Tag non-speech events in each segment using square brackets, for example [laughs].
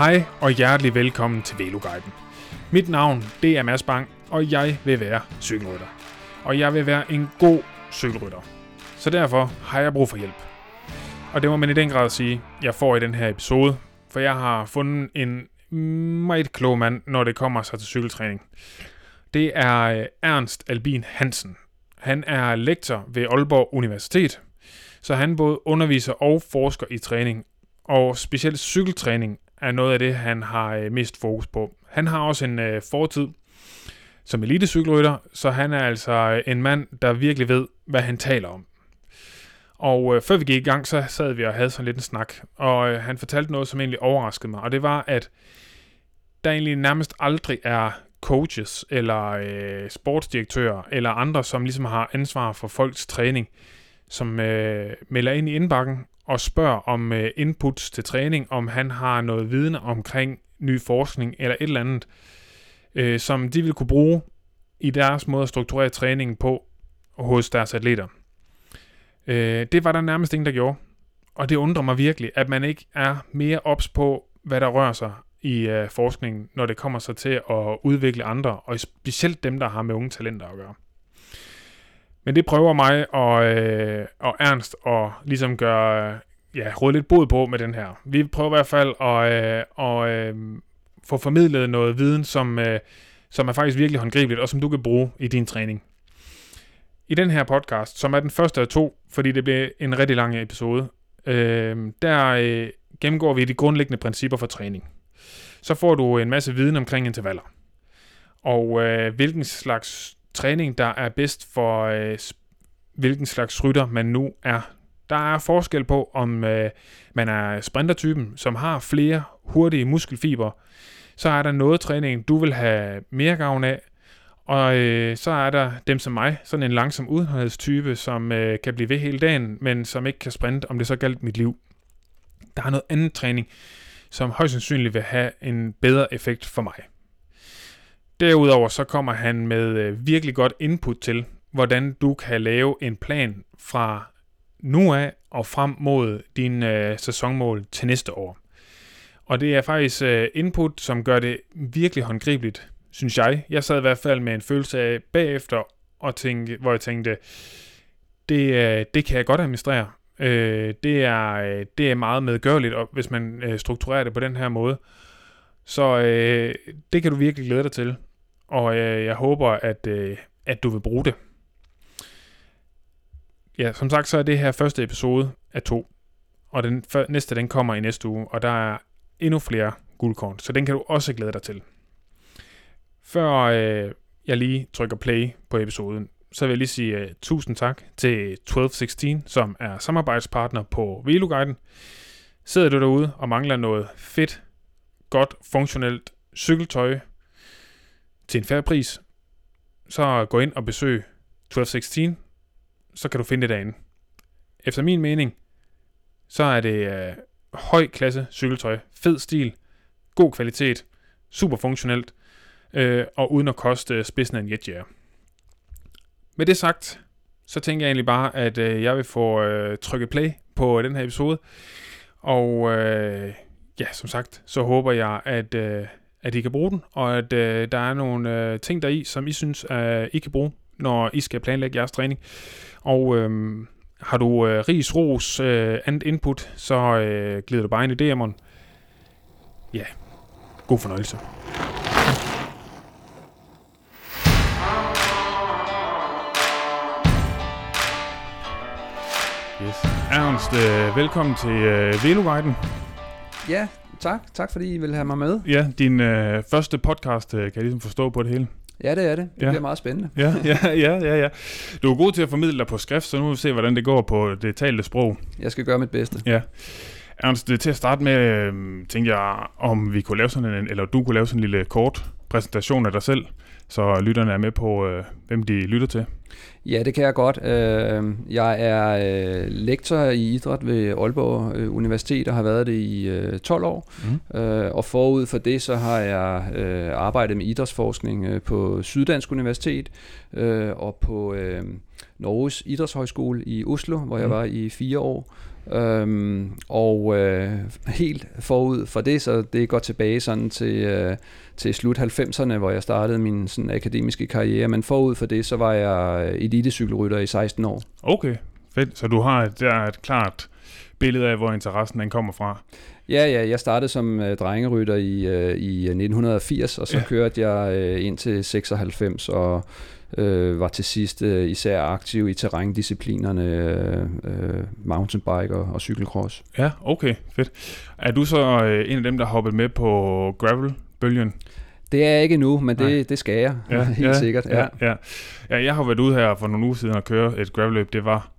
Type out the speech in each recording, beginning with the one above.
Hej og hjertelig velkommen til Veloguiden. Mit navn det er Mads Bang, og jeg vil være cykelrytter. Og jeg vil være en god cykelrytter. Så derfor har jeg brug for hjælp. Og det må man i den grad sige, jeg får i den her episode, for jeg har fundet en meget klog mand, når det kommer sig til cykeltræning. Det er øh, Ernst Albin Hansen. Han er lektor ved Aalborg Universitet, så han både underviser og forsker i træning, og specielt cykeltræning er noget af det, han har øh, mest fokus på. Han har også en øh, fortid som elitecykelrytter, så han er altså øh, en mand, der virkelig ved, hvad han taler om. Og øh, før vi gik i gang, så sad vi og havde sådan lidt en snak, og øh, han fortalte noget, som egentlig overraskede mig, og det var, at der egentlig nærmest aldrig er coaches eller øh, sportsdirektører eller andre, som ligesom har ansvar for folks træning, som øh, melder ind i indbakken og spørger om øh, inputs til træning, om han har noget viden omkring ny forskning eller et eller andet, øh, som de vil kunne bruge i deres måde at strukturere træningen på hos deres atleter. Øh, det var der nærmest ingen, der gjorde. Og det undrer mig virkelig, at man ikke er mere ops på, hvad der rører sig i øh, forskningen, når det kommer sig til at udvikle andre, og specielt dem, der har med unge talenter at gøre. Men det prøver mig og, øh, og Ernst at ligesom gøre, ja, råde lidt bod på med den her. Vi prøver i hvert fald at, øh, og, øh, få formidlet noget viden, som, øh, som er faktisk virkelig håndgribeligt, og som du kan bruge i din træning. I den her podcast, som er den første af to, fordi det bliver en rigtig lang episode, øh, der øh, gennemgår vi de grundlæggende principper for træning. Så får du en masse viden omkring intervaller, og øh, hvilken slags træning, der er bedst for øh, hvilken slags rytter man nu er. Der er forskel på, om øh, man er sprintertypen, som har flere hurtige muskelfiber, så er der noget træning, du vil have mere gavn af, og øh, så er der dem som mig, sådan en langsom udenholdstype, som øh, kan blive ved hele dagen, men som ikke kan sprinte, om det så galt mit liv. Der er noget andet træning, som højst sandsynligt vil have en bedre effekt for mig. Derudover så kommer han med øh, virkelig godt input til, hvordan du kan lave en plan fra nu af og frem mod din øh, sæsonmål til næste år. Og det er faktisk øh, input, som gør det virkelig håndgribeligt, synes jeg. Jeg sad i hvert fald med en følelse af bagefter, og tænkte, hvor jeg tænkte, det, øh, det kan jeg godt administrere. Øh, det, er, øh, det er meget medgørligt, og hvis man øh, strukturerer det på den her måde. Så øh, det kan du virkelig glæde dig til og øh, jeg håber, at, øh, at du vil bruge det. Ja, som sagt, så er det her første episode af to, og den næste, den kommer i næste uge, og der er endnu flere guldkorn, så den kan du også glæde dig til. Før øh, jeg lige trykker play på episoden, så vil jeg lige sige uh, tusind tak til 1216, som er samarbejdspartner på Veloguiden. Sidder du derude og mangler noget fedt, godt, funktionelt cykeltøj, til en færre pris, så gå ind og besøg 1216, så kan du finde det derinde. Efter min mening, så er det øh, høj klasse cykeltøj, fed stil, god kvalitet, super funktionelt, øh, og uden at koste øh, spidsen af en jetjager. Med det sagt, så tænker jeg egentlig bare, at øh, jeg vil få øh, trykket play på øh, den her episode. Og øh, ja, som sagt, så håber jeg, at, øh, at I kan bruge den, og at øh, der er nogle øh, ting der i, som I synes, øh, I kan bruge, når I skal planlægge jeres træning. Og øh, har du øh, ris, ros, øh, andet input, så øh, glider du bare ind i DM'eren. Ja, god fornøjelse. Yes. Ernst, øh, velkommen til øh, Veloguiden. Ja, tak. Tak fordi I vil have mig med. Ja, din øh, første podcast øh, kan jeg ligesom forstå på det hele. Ja, det er det. Det ja. bliver meget spændende. Ja, ja, ja, ja, ja. Du er god til at formidle dig på skrift, så nu vil vi se, hvordan det går på det talte sprog. Jeg skal gøre mit bedste. Ja. Ernst, til at starte med, øh, tænkte jeg, om vi kunne lave sådan en, eller du kunne lave sådan en lille kort præsentation af dig selv, så lytterne er med på, øh, hvem de lytter til. Ja, det kan jeg godt. Øh, jeg er øh, lektor i idræt ved Aalborg øh, Universitet og har været det i 12 år. Mm. Og forud for det, så har jeg arbejdet med idrætsforskning på Syddansk Universitet og på Norges Idrætshøjskole i Oslo, hvor jeg mm. var i fire år. Øhm, og øh, helt forud for det, så det går tilbage sådan til, øh, til slut 90'erne, hvor jeg startede min sådan, akademiske karriere, men forud for det, så var jeg elitecykelrytter i 16 år. Okay, fedt. Så du har et, der et klart billede af, hvor interessen den kommer fra? Ja, ja, jeg startede som øh, drengerytter i, øh, i 1980, og så ja. kørte jeg øh, ind til 96, og øh, var til sidst øh, især aktiv i terrændisciplinerne øh, øh, mountainbike og, og cykelcross. Ja, okay, fedt. Er du så øh, en af dem, der hoppet med på gravel-bølgen? Det er jeg ikke nu, men det, det skal jeg, ja, [laughs] helt ja, sikkert. Ja. Ja, ja. ja, jeg har været ude her for nogle uger siden og køre et gravelløb. Det var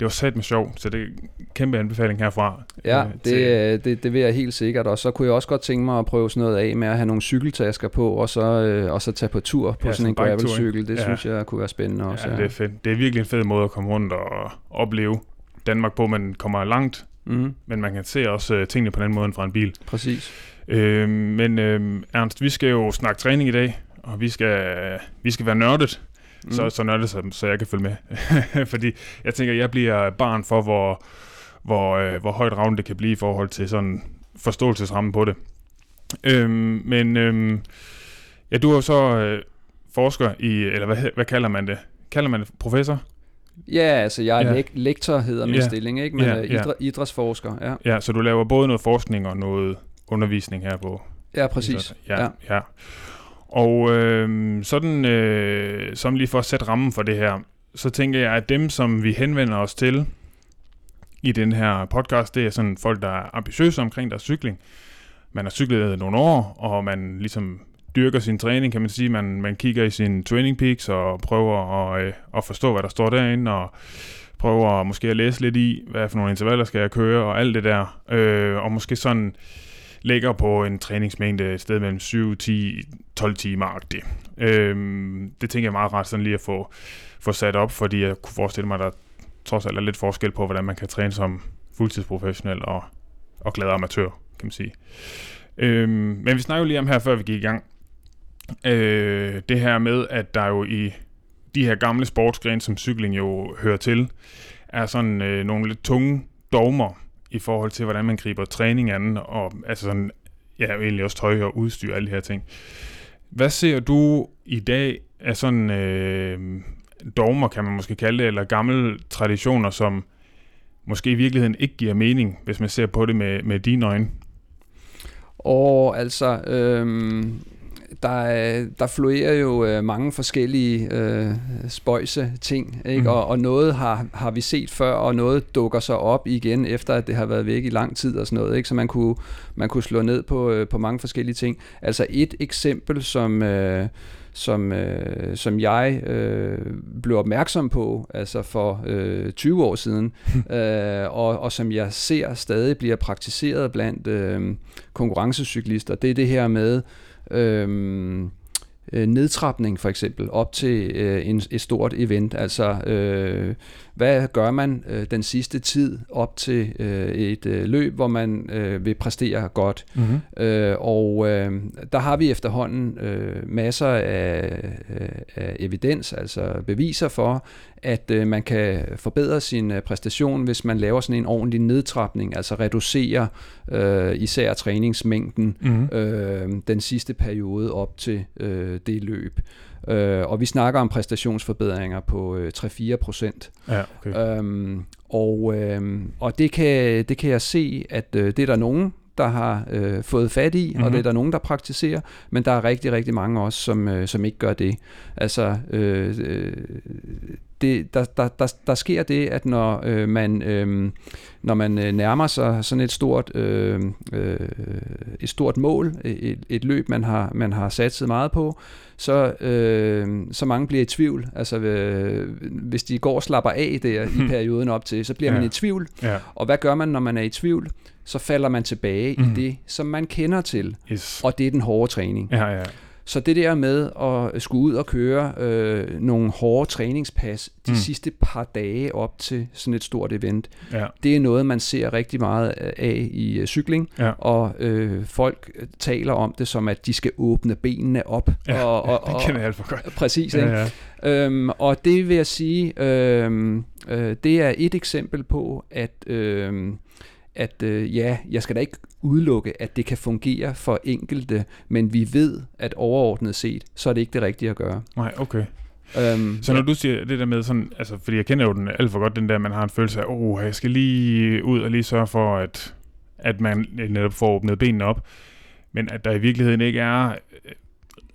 det var sat med sjov, så det er en kæmpe anbefaling herfra. Ja, øh, det, øh, det, det vil jeg helt sikkert, og så kunne jeg også godt tænke mig at prøve sådan noget af med at have nogle cykeltasker på, og så, øh, og så tage på tur på ja, sådan en gravelcykel. Det ja. synes jeg kunne være spændende også. Ja, ja, det er fedt. Det er virkelig en fed måde at komme rundt og opleve Danmark på. Man kommer langt, mm. men man kan se også uh, tingene på den måde end fra en bil. Præcis. Øh, men øh, Ernst, vi skal jo snakke træning i dag, og vi skal, vi skal være nørdet mm. så, så nørdet, så, så jeg kan følge med. [laughs] Fordi jeg tænker, jeg bliver barn for, hvor, hvor, øh, hvor højt ravn det kan blive i forhold til sådan forståelsesrammen på det. Øhm, men øhm, ja, du er jo så øh, forsker i, eller hvad, hvad kalder man det? Kalder man det professor? Ja, altså jeg er ja. lektor, hedder min ja. stilling, ikke? men ja, ja. Idræ- idrætsforsker. Ja. ja, så du laver både noget forskning og noget undervisning her på Ja, præcis. Ja, ja. ja. Og øh, sådan, øh, som lige for at sætte rammen for det her, så tænker jeg, at dem, som vi henvender os til i den her podcast, det er sådan folk, der er ambitiøse omkring deres cykling. Man har cyklet nogle år, og man ligesom dyrker sin træning, kan man sige. Man, man kigger i sin training peaks og prøver at, øh, at forstå, hvad der står derinde, og prøver måske at læse lidt i, hvad for nogle intervaller skal jeg køre, og alt det der. Øh, og måske sådan ligger på en træningsmængde et sted mellem 7, 10, 12 timer det. Øhm, det tænker jeg meget ret sådan lige at få, få sat op, fordi jeg kunne forestille mig, at der trods alt er lidt forskel på, hvordan man kan træne som fuldtidsprofessionel og, og glad amatør, kan man sige. Øhm, men vi snakker jo lige om her, før vi gik i gang, øh, det her med, at der jo i de her gamle sportsgrene, som cykling jo hører til, er sådan øh, nogle lidt tunge dogmer, i forhold til, hvordan man griber træning an, og altså sådan, ja, egentlig også tøj og udstyr, alle de her ting. Hvad ser du i dag af sådan øh, dogmer, kan man måske kalde det, eller gamle traditioner, som måske i virkeligheden ikke giver mening, hvis man ser på det med, med dine øjne? Og altså, øhm, der, der fluerer jo øh, mange forskellige øh, spøjse ting, ikke? Mm. Og, og noget har, har vi set før, og noget dukker så op igen, efter at det har været væk i lang tid og sådan noget, ikke? så man kunne, man kunne slå ned på, øh, på mange forskellige ting. Altså et eksempel, som... Øh, som, øh, som jeg øh, blev opmærksom på altså for øh, 20 år siden, [laughs] øh, og, og som jeg ser stadig bliver praktiseret blandt øh, konkurrencecyklister, det er det her med, øhm, øh, nedtrapning for eksempel op til øh, en, et stort event. Altså, øh, hvad gør man øh, den sidste tid op til øh, et øh, løb, hvor man øh, vil præstere godt? Mm-hmm. Øh, og øh, der har vi efterhånden øh, masser af, øh, af evidens, altså beviser for, at øh, man kan forbedre sin øh, præstation, hvis man laver sådan en ordentlig nedtrapning, altså reducerer øh, især træningsmængden mm-hmm. øh, den sidste periode op til øh, det løb. Øh, og vi snakker om præstationsforbedringer på øh, 3-4 procent. Ja, okay. øhm, og øh, og det, kan, det kan jeg se, at øh, det er der nogen, der har øh, fået fat i, mm-hmm. og det er der nogen, der praktiserer, men der er rigtig, rigtig mange også, som, øh, som ikke gør det. Altså, øh, øh det, der, der, der, der sker det, at når øh, man øh, når man øh, nærmer sig sådan et stort øh, øh, et stort mål, et, et løb man har man har satset meget på, så øh, så mange bliver i tvivl. Altså øh, hvis de går og slapper af der i perioden op til, så bliver ja. man i tvivl. Ja. Og hvad gør man når man er i tvivl? Så falder man tilbage mm. i det, som man kender til, yes. og det er den hårde træning. Ja, ja. Så det der med at skulle ud og køre øh, nogle hårde træningspas de Mm. sidste par dage op til sådan et stort event, Ja. det er noget, man ser rigtig meget af i øh, cykling, Ja. og øh, folk taler om det som, at de skal åbne benene op. Ja, og, og, [laughs] det og, kender jeg alt for godt. Præcis, ikke? Ja, ja. Øhm, og det vil jeg sige, øhm, øh, det er et eksempel på, at, øhm, at øh, ja, jeg skal da ikke udelukke, at det kan fungere for enkelte, men vi ved, at overordnet set, så er det ikke det rigtige at gøre. Nej, okay. Øhm, Så når du siger det der med sådan, altså, fordi jeg kender jo den alt for godt, den der, man har en følelse af, åh, jeg skal lige ud og lige sørge for, at, at man netop får åbnet benene op, men at der i virkeligheden ikke er øh,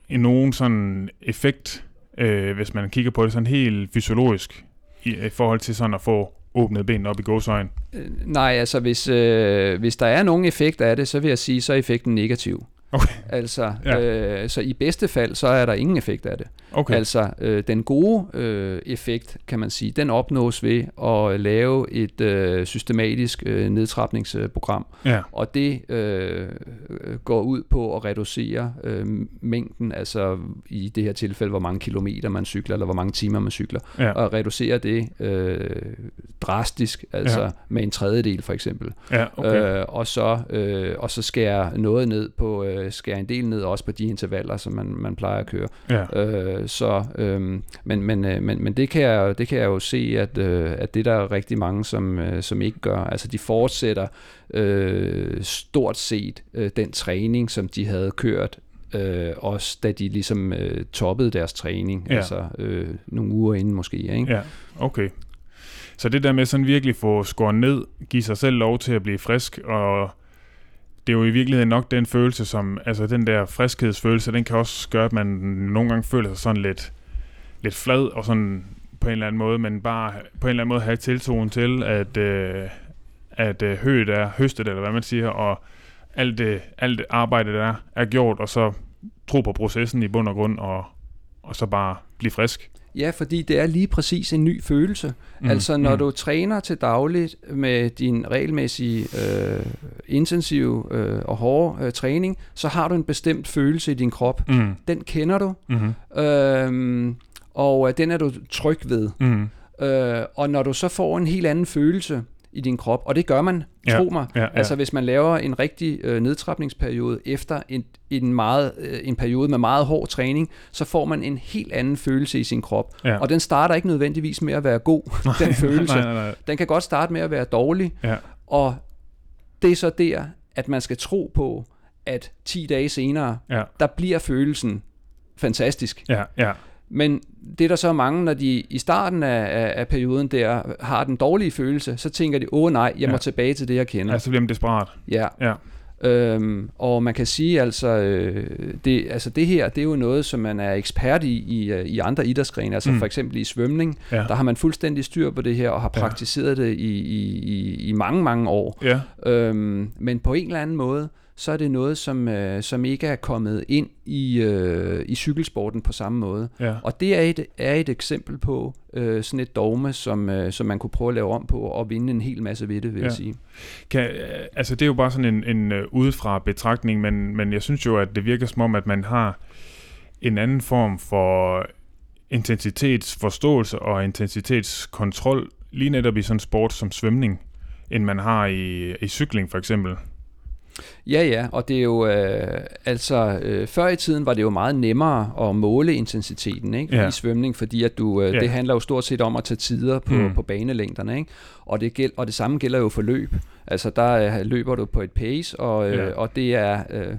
en nogen sådan effekt, øh, hvis man kigger på det sådan helt fysiologisk, i, i forhold til sådan at få åbnet benene op i gåsøjen. Øh, nej, altså hvis, øh, hvis der er nogen effekt af det, så vil jeg sige, så er effekten negativ. Okay. Altså, Ja. øh, så i bedste fald, så er der ingen effekt af det. Okay. Altså, øh, den gode øh, effekt, kan man sige, den opnås ved at lave et øh, systematisk øh, nedtrapningsprogram. ja. Og det øh, øh, går ud på at reducere øh, mængden, altså i det her tilfælde, hvor mange kilometer man cykler, eller hvor mange timer man cykler, Ja. og reducere det øh, drastisk, altså ja. med en tredjedel for eksempel. Ja, okay. Øh, og, så, øh, og så skære noget ned på, øh, skære en del ned også på de intervaller, som man, man plejer at køre. ja. Øh, så, øh, men, men, øh, men, men det, kan jeg, det kan jeg jo se, at, øh, at det der er rigtig mange, som, øh, som ikke gør. Altså de fortsætter øh, stort set øh, den træning, som de havde kørt, øh, også da de ligesom øh, toppede deres træning, ja. altså øh, nogle uger inden måske. Ikke? Ja, okay. Så det der med sådan virkelig få skåret ned, give sig selv lov til at blive frisk, og det er jo i virkeligheden nok den følelse, som, altså den der friskhedsfølelse, den kan også gøre, at man nogle gange føler sig sådan lidt, lidt flad, og sådan på en eller anden måde, men bare på en eller anden måde have tiltroen til, at, øh, at øh, høet er høstet, eller hvad man siger, og alt det, alt det arbejde, der er, er gjort, og så tro på processen i bund og grund, og, og så bare blive frisk. Ja, fordi det er lige præcis en ny følelse. Mm, altså når mm. du træner til dagligt med din regelmæssige, øh, intensive øh, og hårde øh, træning, så har du en bestemt følelse i din krop. Mm. Den kender du, Mm-hmm. øh, og øh, den er du tryg ved. Mm. Øh, og når du så får en helt anden følelse i din krop, og det gør man, Ja, tro mig, ja, ja. altså hvis man laver en rigtig øh, nedtrapningsperiode efter en, en, meget, øh, en periode med meget hård træning, så får man en helt anden følelse i sin krop. Ja. Og den starter ikke nødvendigvis med at være god, [laughs] den følelse. Nej, nej, nej. Den kan godt starte med at være dårlig, Ja. og det er så der, at man skal tro på, at 10 dage senere, Ja, der bliver følelsen fantastisk. ja, ja. Men det er der så mange, når de i starten af, af, af perioden der har den dårlige følelse, så tænker de, åh nej, jeg må Ja. tilbage til det, jeg kender. Ja, så bliver man desperat. Ja. Ja. Øhm, og man kan sige altså, øh, det, altså det her, det er jo noget, som man er ekspert i i, øh, i andre idrætsgrene, altså Mm. for eksempel i svømning, Ja. der har man fuldstændig styr på det her, og har Ja. praktiseret det i, i, i, i mange, mange år. Ja, Øhm, men på en eller anden måde, så er det noget, som, øh, som ikke er kommet ind i, øh, i cykelsporten på samme måde. ja. Og det er et, er et eksempel på øh, sådan et dogme, som, øh, som man kunne prøve at lave om på og vinde en hel masse ved det, vil Ja. jeg sige. Kan, øh, altså det er jo bare sådan en, en uh, udefra betragtning, men, men jeg synes jo, at det virker som om, at man har en anden form for intensitetsforståelse og intensitetskontrol lige netop i sådan en sport som svømning, end man har i, i cykling for eksempel. Ja, ja, og det er jo, øh, altså, øh, før i tiden var det jo meget nemmere at måle intensiteten ikke? Ja. i svømning, fordi at du, øh, Ja. det handler jo stort set om at tage tider på, Mm. på banelængderne, ikke? Og, det gæld, og det samme gælder jo for løb. Altså, der øh, løber du på et pace, og, øh, Ja. og det er... Øh,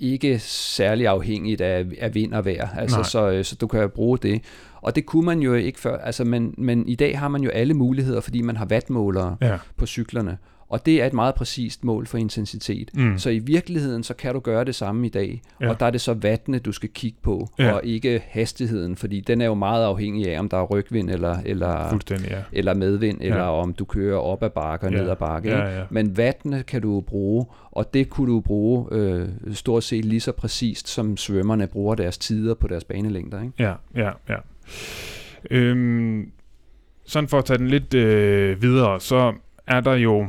ikke særlig afhængigt af, af vind og vejr, altså, så, øh, så du kan bruge det. Og det kunne man jo ikke før, altså, men, men i dag har man jo alle muligheder, fordi man har wattmålere Ja. på cyklerne. Og det er et meget præcist mål for intensitet. Mm. Så i virkeligheden, så kan du gøre det samme i dag. Ja. Og der er det så vattene, du skal kigge på, Ja. og ikke hastigheden, fordi den er jo meget afhængig af, om der er rygvind eller, eller, ja. eller medvind, Ja. eller om du kører op ad bakke og Ja. ned ad bakke. Ja, ja. Men vattene kan du bruge, og det kunne du bruge øh, stort set lige så præcist, som svømmerne bruger deres tider på deres banelængder. Ikke? Ja, ja, ja. Øhm, sådan for at tage den lidt øh, videre, så er der jo,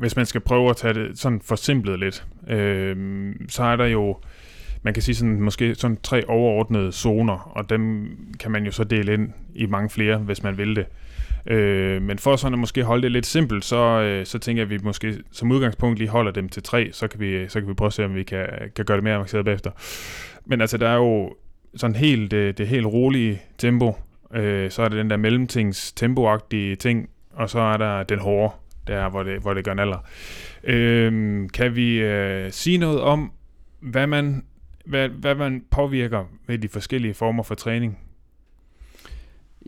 hvis man skal prøve at tage det sådan forsimplet lidt, øh, så er der jo man kan sige sådan, måske sådan tre overordnede zoner, og dem kan man jo så dele ind i mange flere, hvis man vil det. Øh, men for sådan at måske holde det lidt simpelt, så, øh, så tænker jeg, at vi måske som udgangspunkt lige holder dem til tre, så kan vi, så kan vi prøve at se, om vi kan, kan gøre det mere avanceret bagefter. Men altså, der er jo sådan helt, det, det helt rolige tempo, øh, så er det den der mellemtings tempoagtige ting, og så er der den hårde, der hvor det, hvor det gør naller. Øhm, kan vi øh, sige noget om, hvad man, hvad, hvad man påvirker med de forskellige former for træning?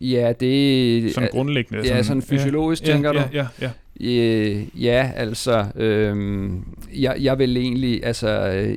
Ja, det... Sådan grundlæggende. Ja, sådan fysiologisk, ja, tænker ja, du? Ja, ja, Øh, ja, altså, øh, jeg, jeg vil egentlig, altså,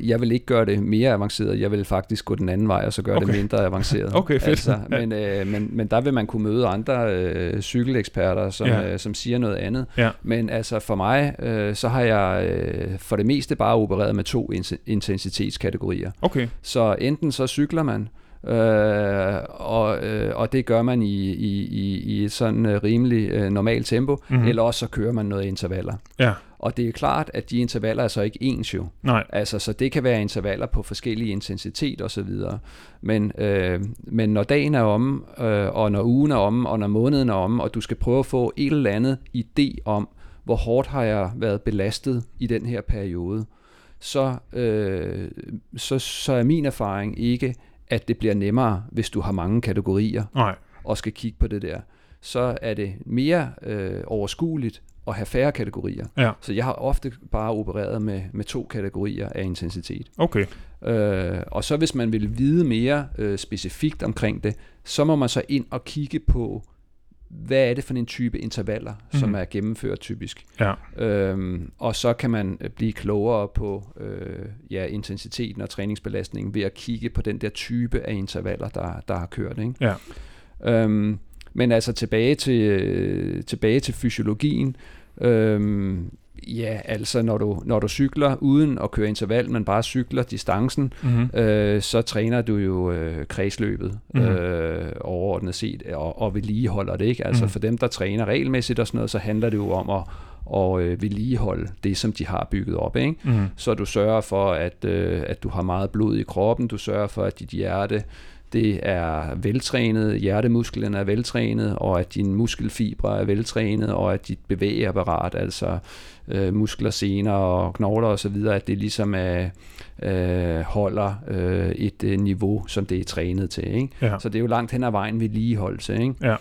jeg vil ikke gøre det mere avanceret, jeg vil faktisk gå den anden vej, og så gøre okay. det mindre avanceret. [laughs] Okay, fedt. Altså, men, øh, men, men der vil man kunne møde andre øh, cykeleksperter, som, Ja. øh, som siger noget andet. Ja. Men altså, for mig, øh, så har jeg øh, for det meste bare opereret med to intensitetskategorier. Okay, Så enten så cykler man, øh, og, øh, og det gør man i, i, i, i et sådan øh, rimelig øh, normalt tempo, Mhm. mm-hmm. eller også så kører man noget intervaller. ja, Og det er klart, at de intervaller er så ikke ens jo. nej, Altså, så det kan være intervaller på forskellige intensitet og så videre. Men, øh, men når dagen er omme, øh, og når ugen er omme, og når måneden er omme, og du skal prøve at få et eller andet idé om, hvor hårdt har jeg været belastet i den her periode, så, øh, så, så er min erfaring ikke, at det bliver nemmere, hvis du har mange kategorier nej, og skal kigge på det der. Så er det mere øh, overskueligt at have færre kategorier. ja, Så jeg har ofte bare opereret med, med to kategorier af intensitet. okay, Øh, og så hvis man vil vide mere øh, specifikt omkring det, så må man så ind og kigge på, hvad er det for en type intervaller, mm. som Mhm. er gennemført typisk. ja, Øhm, og så kan man øh, blive klogere på øh, ja, intensiteten og træningsbelastningen ved at kigge på den der type af intervaller, der, der har kørt. Ikke? Ja. Øhm, men altså tilbage til, øh, tilbage til fysiologien. Øhm, ja, altså når du, når du cykler uden at køre interval, men bare cykler distancen, mm-hmm. øh, så træner du jo øh, kredsløbet Mhm. øh, overordnet set, og, og vedligeholder det. Ikke? Altså Mhm. for dem, der træner regelmæssigt og sådan noget, så handler det jo om at, og øh, vedligeholde det, som de har bygget op. Ikke? Mm-hmm. Så du sørger for, at, øh, at du har meget blod i kroppen, du sørger for, at dit hjerte det er veltrænet, hjertemusklerne er veltrænet, og at dine muskelfibre er veltrænet, og at dit bevægeapparat, altså øh, muskler, sener og knogler osv., at det ligesom er, øh, holder øh, et øh, niveau, som det er trænet til. Ikke? Ja. Så det er jo langt hen ad vejen vedligeholdelse. Ikke? Ja.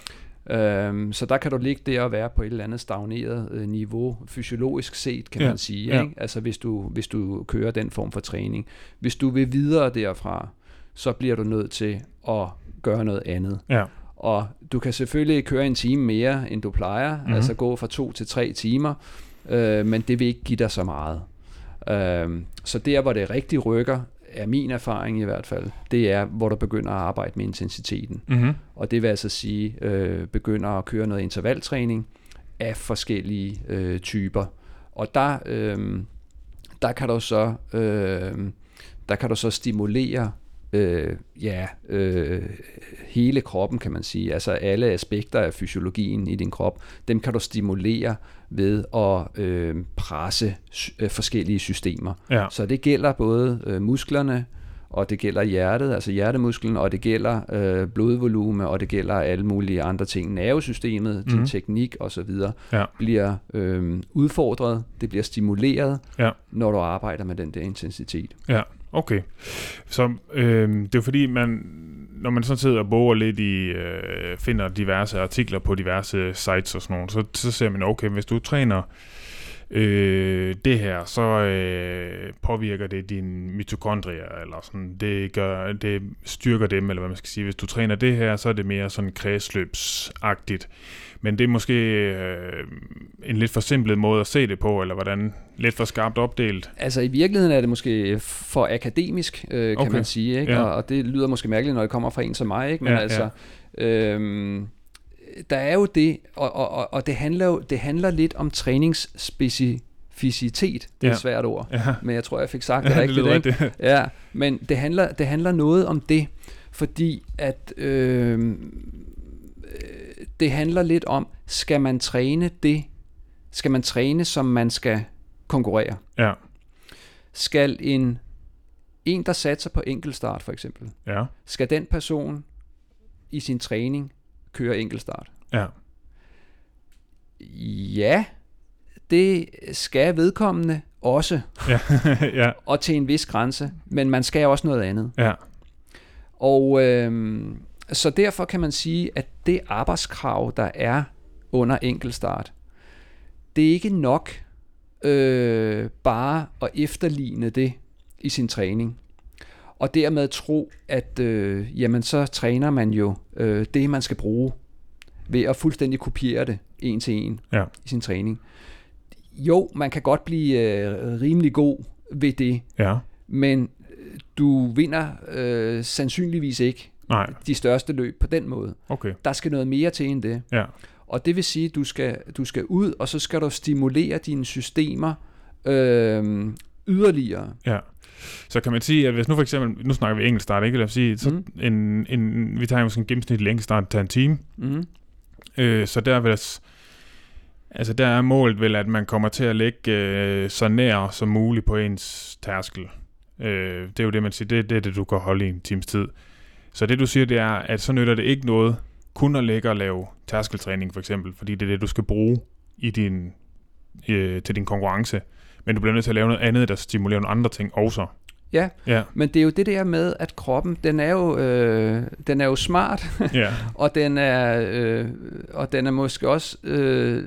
Øhm, så der kan du ligge der og være på et eller andet stagneret øh, niveau, fysiologisk set, kan Ja, man sige. ja. Ikke? Altså hvis du, hvis du kører den form for træning. Hvis du vil videre derfra, så bliver du nødt til at gøre noget andet. Ja. Og du kan selvfølgelig køre en time mere, end du plejer, Mhm. mm-hmm. altså gå fra to til tre timer, øh, men det vil ikke give dig så meget. Øh, så der, hvor det rigtig rykker, er min erfaring i hvert fald, det er, hvor du begynder at arbejde med intensiteten. Mm-hmm. Og det vil altså sige, øh, begynder at køre noget intervaltræning af forskellige øh, typer. Og der, øh, der kan du så øh, der kan du så stimulere øh, ja, øh, hele kroppen, kan man sige. Altså alle aspekter af fysiologien i din krop, dem kan du stimulere ved at øh, presse øh, forskellige systemer. Ja. Så det gælder både øh, musklerne, og det gælder hjertet, altså hjertemusklen, og det gælder øh, blodvolume, og det gælder alle mulige andre ting. Nervesystemet, mm. din Mhm. teknik osv. Ja. bliver øh, udfordret, det bliver stimuleret, Ja. når du arbejder med den der intensitet. Ja, okay. Så øh, det er fordi, man, når man sådan sidder og borer lidt i, øh, finder diverse artikler på diverse sites og sådan noget, så, så ser man, okay, hvis du træner øh, det her, så øh, påvirker det din mitokondrier, eller sådan, det, gør, det styrker dem, eller hvad man skal sige. Hvis du træner det her, så er det mere sådan kredsløbsagtigt. Men det er måske øh, en lidt forsimplet måde at se det på, eller hvordan? Lidt for skarpt opdelt. Altså i virkeligheden er det måske for akademisk, øh, kan Okay. man sige, ikke? Ja. Og, og det lyder måske mærkeligt, når det kommer fra en som mig, ikke? men Ja, altså, øhm, der er jo det, og, og, og- og det handler jo det handler lidt om træningsspecificitet. Det er Ja. et svært ord, Ja, men jeg tror, jeg fik sagt [laughs] det det rigtigt. lyder ikke? rigtigt. Ja, men det handler, det handler noget om det, fordi at øh, det handler lidt om, skal man træne det, skal man træne, som man skal konkurrere? Ja, Skal en en, der satser på enkeltstart for eksempel, Ja. skal den person i sin træning køre enkeltstart? Ja. Ja, det skal vedkommende også, Ja. [laughs] ja. og til en vis grænse, men man skal også noget andet. Ja. Og øhm, så derfor kan man sige, at det arbejdskrav, der er under enkeltstart, det er ikke nok øh, bare at efterligne det i sin træning. Og dermed tro, at øh, jamen, så træner man jo øh, det, man skal bruge, ved at fuldstændig kopiere det en til en Ja. i sin træning. Jo, man kan godt blive øh, rimelig god ved det, Ja. men øh, du vinder øh, sandsynligvis ikke Nej. de største løb på den måde. Okay. Der skal noget mere til end det. Ja. Og det vil sige, at du skal, du skal ud, og så skal du stimulere dine systemer øh, yderligere. Ja. Så kan man sige, at hvis nu for eksempel, nu snakker vi enkeltstart, ikke? Lad os sige, så Mhm. en, en, vi tager måske en gennemsnitlig enkeltstart til en time. Mm. Øh, så der vil altså der er målet vel, at man kommer til at ligge øh, så nær som muligt på ens tærskel. Øh, det er jo det, man siger, det, det er det, du kan holde i en times tid. Så det, du siger, det er, at så nytter det ikke noget kun at ligge og lave tærskeltræning, for eksempel, fordi det er det, du skal bruge i din, øh, til din konkurrence. Men du bliver nødt til at lave noget andet, der stimulerer nogle andre ting også. Ja. Ja, Men det er jo det der med, at kroppen, den er jo, øh, den er jo smart, [laughs] ja, [laughs] og den er, øh, og den er måske også øh,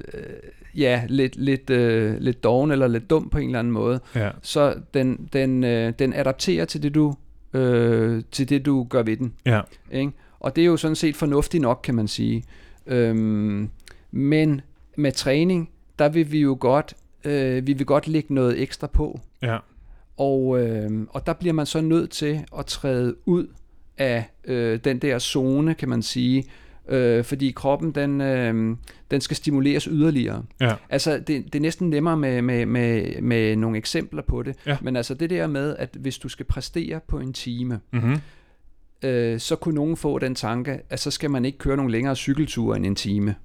ja, lidt, lidt, øh, lidt doven eller lidt dum på en eller anden måde. ja, Så den, den, øh, den adapterer til det, du, øh, til det, du gør ved den. ja, Ikke? Og det er jo sådan set fornuftigt nok, kan man sige. Øhm, men med træning, der vil vi jo godt, øh, vi vil godt lægge noget ekstra på. ja, Og, øh, og der bliver man så nødt til at træde ud af øh, den der zone, kan man sige, øh, fordi kroppen, den, øh, den skal stimuleres yderligere. ja, Altså, det, det er næsten nemmere med, med, med, med nogle eksempler på det, Ja. men altså det der med, at hvis du skal præstere på en time, mm-hmm. øh, så kunne nogen få den tanke, at så skal man ikke køre nogle længere cykelture end en time.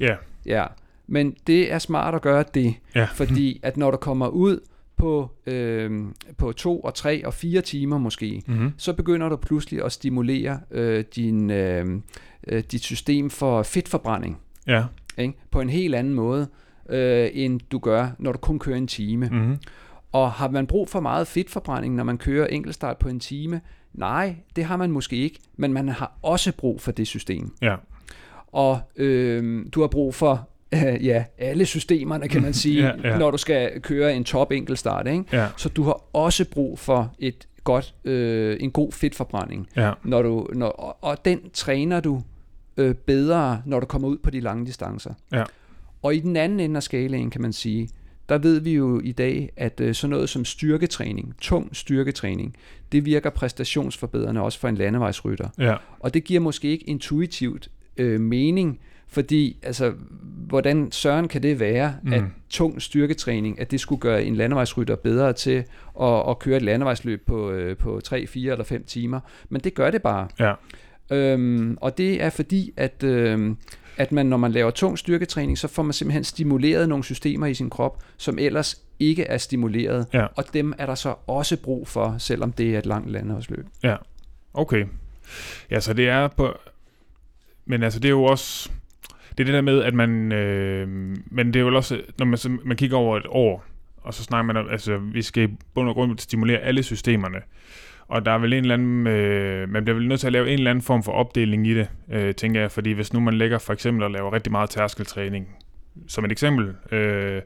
ja, Ja, men det er smart at gøre det, ja, [laughs] fordi at når du kommer ud på, øh, på to og tre og fire timer måske, mm-hmm. så begynder du pludselig at stimulere øh, din, øh, øh, dit system for fedtforbrænding ja, ikke? på en helt anden måde, øh, end du gør, når du kun kører en time. mm-hmm. Og har man brug for meget fedtforbrænding, når man kører enkeltstart på en time? Nej, det har man måske ikke, men man har også brug for det system. ja, Og øh, du har brug for øh, [laughs] ja, alle systemerne, kan man [laughs] sige, Ja, ja. når du skal køre en top enkeltstart. Ikke? ja, Så du har også brug for et godt, øh, en god fedtforbrænding. ja, Når du, når, og, og den træner du øh, bedre, når du kommer ud på de lange distancer. Ja. Og i den anden ende af skalaen, kan man sige, der ved vi jo i dag, at øh, sådan noget som styrketræning, tung styrketræning, det virker præstationsforbedrende også for en landevejsrytter. ja, Og det giver måske ikke intuitivt øh, mening, fordi altså, hvordan søren kan det være, Mm. at tung styrketræning, at det skulle gøre en landevejsrytter bedre til at, at køre et landevejsløb på, øh, på 3, 4 eller 5 timer. Men det gør det bare. ja, Øhm, og det er fordi, at, øhm, at man, når man laver tung styrketræning, så får man simpelthen stimuleret nogle systemer i sin krop, som ellers ikke er stimuleret. Ja. Og dem er der så også brug for, selvom det er et langt landevejsløb. ja. Okay. Ja, så det er på... Men altså, det er jo også... Det er det der med, at man... Øh, men det er jo også... Når man, så- man kigger over et år, og så snakker man om... Altså, vi skal i bund og grund stimulere alle systemerne. Og der er vel en eller anden... Øh, man bliver vel nødt til at lave en eller anden form for opdeling i det, øh, tænker jeg. Fordi hvis nu man lægger for eksempel og laver rigtig meget tærskeltræning, som et eksempel, øh,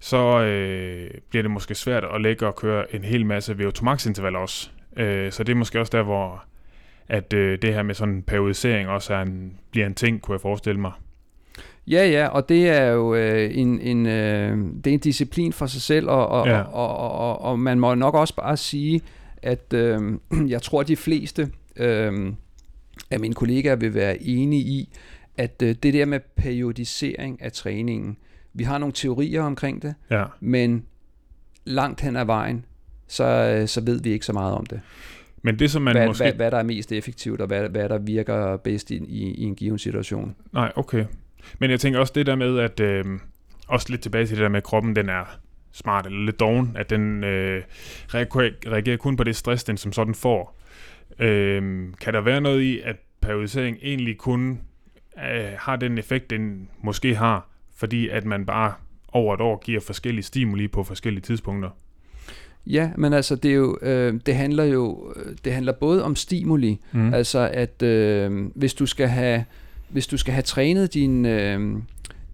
så øh, bliver det måske svært at lægge og køre en hel masse VO2 max intervaller også. Øh, så det er måske også der, hvor at øh, det her med sådan en periodisering også er en, bliver en ting, kunne jeg forestille mig. Ja, ja, og det er jo øh, en, en, øh, det er en disciplin for sig selv, og, og, Ja. og, og, og, og man må nok også bare sige, at øh, [clears throat] jeg tror, de fleste øh, af mine kollegaer vil være enige i, at øh, det der med periodisering af træningen, vi har nogle teorier omkring det, Ja, men langt hen ad vejen, så, øh, så ved vi ikke så meget om det. men det som man Hvad, måske... hvad, hvad der er mest effektivt, og hvad, hvad der virker bedst i, i, i en given situation. Nej, okay. Men jeg tænker også det der med, at... Øh, også lidt tilbage til det der med, at kroppen den er smart eller lidt doven, at den øh, reagerer kun på det stress, den som sådan får. Øh, kan der være noget i, at periodisering egentlig kun øh, har den effekt, den måske har, fordi at man bare over et år giver forskellige stimuli på forskellige tidspunkter? Ja, men altså det er jo øh, det handler jo det handler både om stimuli, mm. altså at øh, hvis du skal have hvis du skal have trænet din øh,